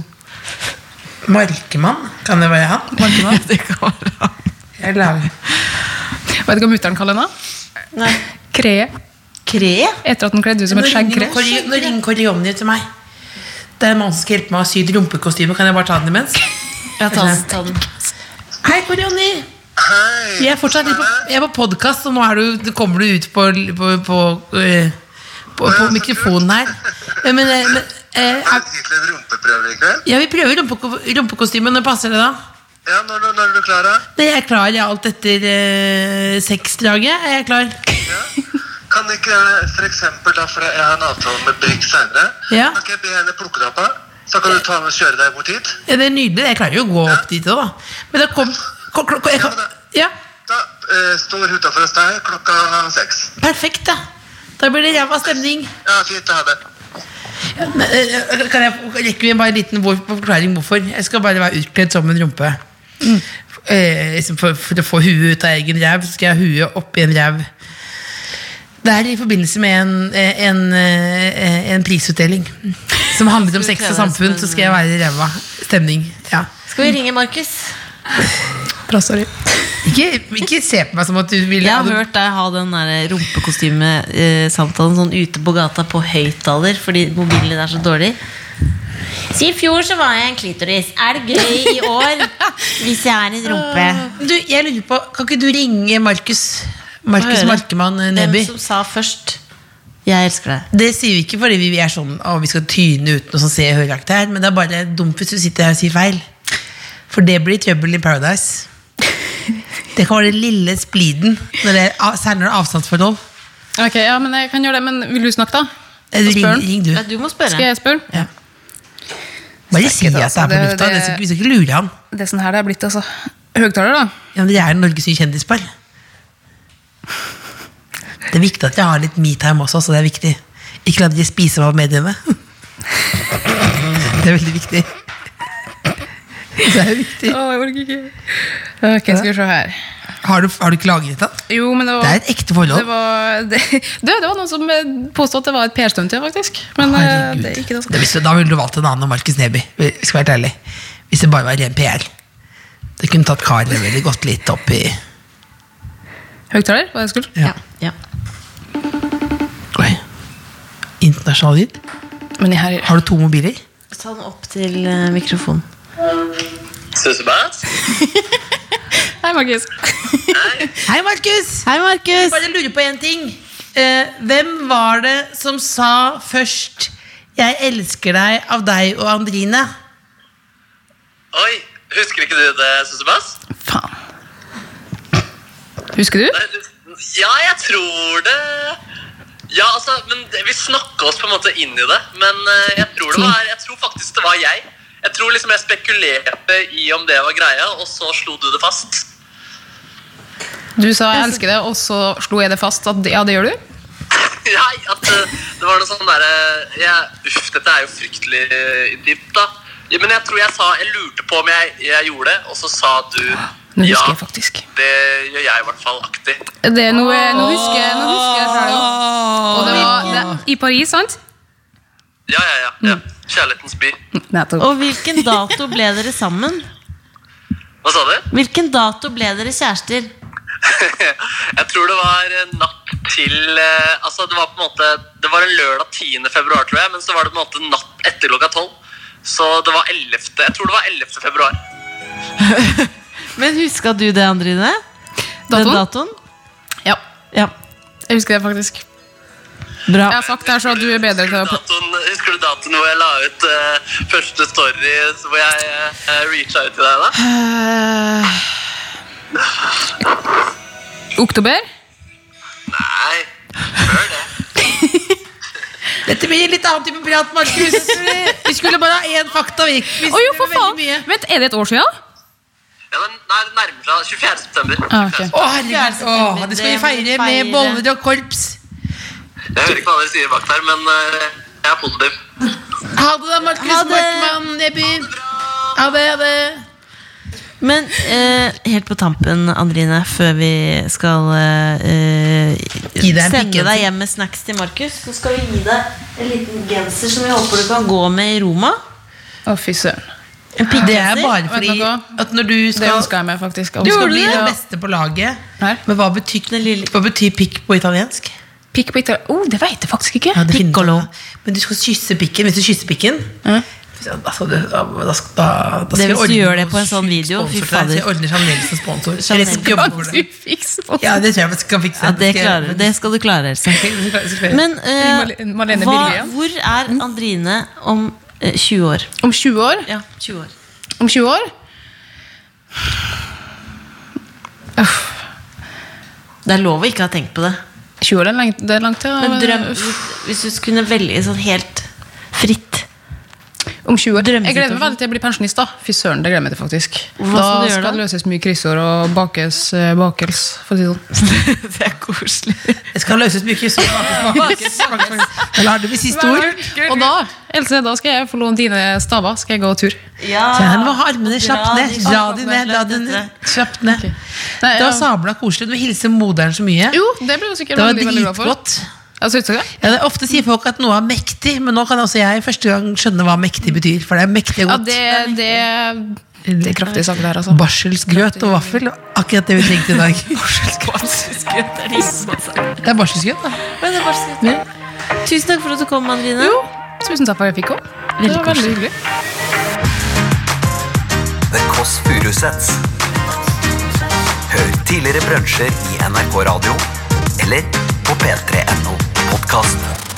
Markemann? Kan det være han? Markemann. Det kan være han. Jeg lager Vet du hva mutter'n kaller henne? Nei. Kre. Kre? Etter at han kledde ut som et skjeggkre. Nå ringer Korioni til meg. Det er en mann som skal hjelpe meg å sy rumpekostyme. Kan jeg bare ta den imens? Ja, ta, den, ta den. Hei, Korioni! Hei! Jeg er fortsatt litt på, jeg er på podkast, og nå er du, kommer du ut på, på, på, øh, på, på mikrofonen her. Eh, Men, eh, men eh, Er en rumpeprøve i kveld? ja, vi prøver rumpe, rumpekostyme. Når passer det, da? Ja, når, når, er du klar, da? Jeg er klar ja, alt etter eh, sexdraget. Er jeg klar? Kan ikke for eksempel, da, for jeg har en avtale med Brygg senere, Ja. kan ikke jeg be henne plukke deg opp? Så kan du ta med og kjøre deg bort hit? Ja, det er nydelig. Jeg klarer jo å gå opp dit òg, da. Men da kom, kom, kom jeg kom Ja, Da eh, står hun utenfor hos deg klokka seks. perfekt, da. Da blir det ræva stemning. Ja, fint å ha det. Men, eh, Kan jeg rekker vi bare en liten forklaring hvorfor? Jeg skal bare være utkledd som en rumpe. Eh, liksom for, for å få huet ut av egen ræv, så skal jeg ha huet oppi en ræv. Det er i forbindelse med en, en, en, eh, en prisutdeling som handler om sex og samfunn. Så skal jeg være ræva stemning. Ja. Skal vi ringe Markus? Bra, sorry. Ikke, ikke se på meg som at du vil Jeg har hørt deg ha den der rumpekostyme-samtalen sånn ute på gata på høyttaler fordi mobilen din er så dårlig. Så I fjor så var jeg en klitoris. Er det gøy i år hvis jeg er en rumpe? du, jeg lurer på, Kan ikke du ringe Markus Markus. Markemann eh, Neby? Hvem som sa først 'jeg elsker deg'? Det sier vi ikke fordi vi er sånn Å, vi skal tyne ut noe se ser høyaktig her, men det er bare dumt hvis du sitter her og sier feil. For det blir trøbbel i Paradise. Det kan være den lille spliden, når det er, særlig når det er avstandsforhold. Ok, ja, men jeg kan gjøre det, men vil du snakke, da? Eh, Ring, Spør han. ring du. Ja, du må spørre. Skal jeg spørre? Ja. Bare si at det er på det- lufta. det- Det Vi skal ikke lure. Det er sånn her det er blitt, altså. Høgtaler, da. Ja, men Det er Norges nye kjendispar. Det er viktig at jeg har litt me-time også, så det er viktig. Ikke la de spise meg av mediene. Det er veldig viktig. Det er viktig. Å, jeg orker ikke. Ok, skal vi se her. Har du, har du ikke lagret den? Jo, men det var Det er et ekte forhold. Det var, det, det, det var noen som eh, påstod at det var et PR-stunt, ja, faktisk. Men eh, Herregud. det er ikke det. Det visste- Da ville du valgt en annen enn Markus Neby. Skal være ærlig. Hvis det bare var ren PR. Det kunne tatt Kari veldig godt litt opp i Høyttaler? var det jeg skulle? Ja. Ja. Oi. Internasjonal lyd. Har du to mobiler? Ta den opp til eh, mikrofonen. Sussebass? Hei, Markus. Hei, Markus! Hei, Markus! Bare lurer på en ting. Eh, hvem var det som sa først 'Jeg elsker deg' av deg og Andrine? Oi, husker ikke du det, Sussebass? Faen. Husker du? Ja, jeg tror det. Ja, altså, men det- Vi snakka oss på en måte inn i det, men eh, jeg tror, det var, jeg tror faktisk det var jeg. Jeg tror liksom jeg spekulerte i om det var greia, og så slo du det fast. Du sa 'jeg elsker det', og så slo jeg det fast at ja, det gjør du? Nei, at eh, det var noe sånn derre ja, Uff, dette er jo fryktelig eh, intimt, da. Ja, Men jeg tror jeg sa Jeg lurte på om jeg, jeg gjorde det, og så sa du Nå ja. jeg faktisk. Det gjør jeg i hvert fall aktig. Det er noe, nå husker jeg nå husker jeg selv. Og det var det, i Paris, sant? Ja, ja, ja. ja. Kjærlighetens by. Nettopp. Og hvilken dato ble dere sammen? Hva sa du? Hvilken dato ble dere kjærester? jeg tror det var natt til eh, Altså det var på en måte Det var en lørdag 10. februar, tror jeg, men så var det på en måte natt etter klokka 12. Så det var 11. Jeg tror det var 11. februar. Men huska du det, Andrine? Den Datoen? datoen? Ja, Ja. jeg husker det faktisk. Bra. Jeg har sagt det her så du er bedre til å Datoen, husker du datoen hvor jeg la ut uh, første story hvor jeg uh, reacha ut til deg? da? Oktober? Nei, før det. Dette blir litt annen type prat, Markus. Vi skulle bare ha én fakta. Vi, vi oh, jo, for faen! mye. Vent, er det et år siden? Ja, det nærmer seg 24. september. Ah, okay. Å, herregud. Det skal vi feire med boller og korps. Jeg hører ikke hva dere sier bak der, men eh, jeg er positiv. Ha det, da, Markus. Markmann Neby. Ha det, ha det. Men eh, helt på tampen, Andrine, før vi skal eh, Gi deg en sende deg hjem med snacks til Markus, så skal vi gi deg en liten genser som vi håper du kan gå med i Roma. Å, fy søren. Det er bare fordi at når du Det skal ønska jeg meg faktisk. Du skal bli du den det? beste på laget. Her. Men hva betyr, lille- hva betyr pikk på italiensk? Pikk på italiensk Oh, det vet jeg faktisk ikke. Ja, Piccolo. Men du skal kysse pikken. Hvis du kysser pikken Mm. da da, da, skal- da, da Det hvis du gjør det på en sånn video, fy sponsor fader. Jeg ordner Chanel som sponsor. Chanel. Eller skal Du det. Ja, det tror jeg vi skal fikse. Ja, det, klarer, det skal du klare, Else. Men, eh, Marlene hva, hvor er Andrine om uh, 20 år? Om 20 år? Ja, 20 år. Om 20 år? Det er lov å ikke ha tenkt på det. 20 år er langt, det langt ja. Men drøm, hvis du kunne velge sånn helt fritt Om 20 år. Jeg gleder meg veldig til jeg blir pensjonist. da Fy søren, det glemmer jeg til faktisk Hva Da skal du det løses mye kryssord og bakes eh, bakels, for å si det sånn. Det er koselig. Det skal løses mye så Da lar det bli siste ord. Og da Else, da skal jeg få låne dine staver. Skal jeg gå tur. Ja, han må armene kjapt ned. Dra de ned, La de slapp ned. ned. Nei, Det var ja. sabla koselig. Du hilser hilse moderen så mye. Jo, det ble jo sikkert Det var veldig, veldig glad for. Dritgodt. Ja, det? Ja, det er ofte sier folk at noe er mektig, men nå kan også jeg første gang skjønne hva mektig betyr. For det er mektig godt. Ja, det, det Det er kraftige saker der, altså. Barselsgrøt og vaffel. Akkurat det vi trengte i dag. Det er barselsgrøt, da. Men det er barselsgrøt. Ja. Tusen takk for at du kom, Andrine. Jo, tusen takk for at jeg fikk komme. Det var veldig hyggelig. The Kåss Furuseths. Hør tidligere brunsjer i NRK Radio eller på p3.no podkast.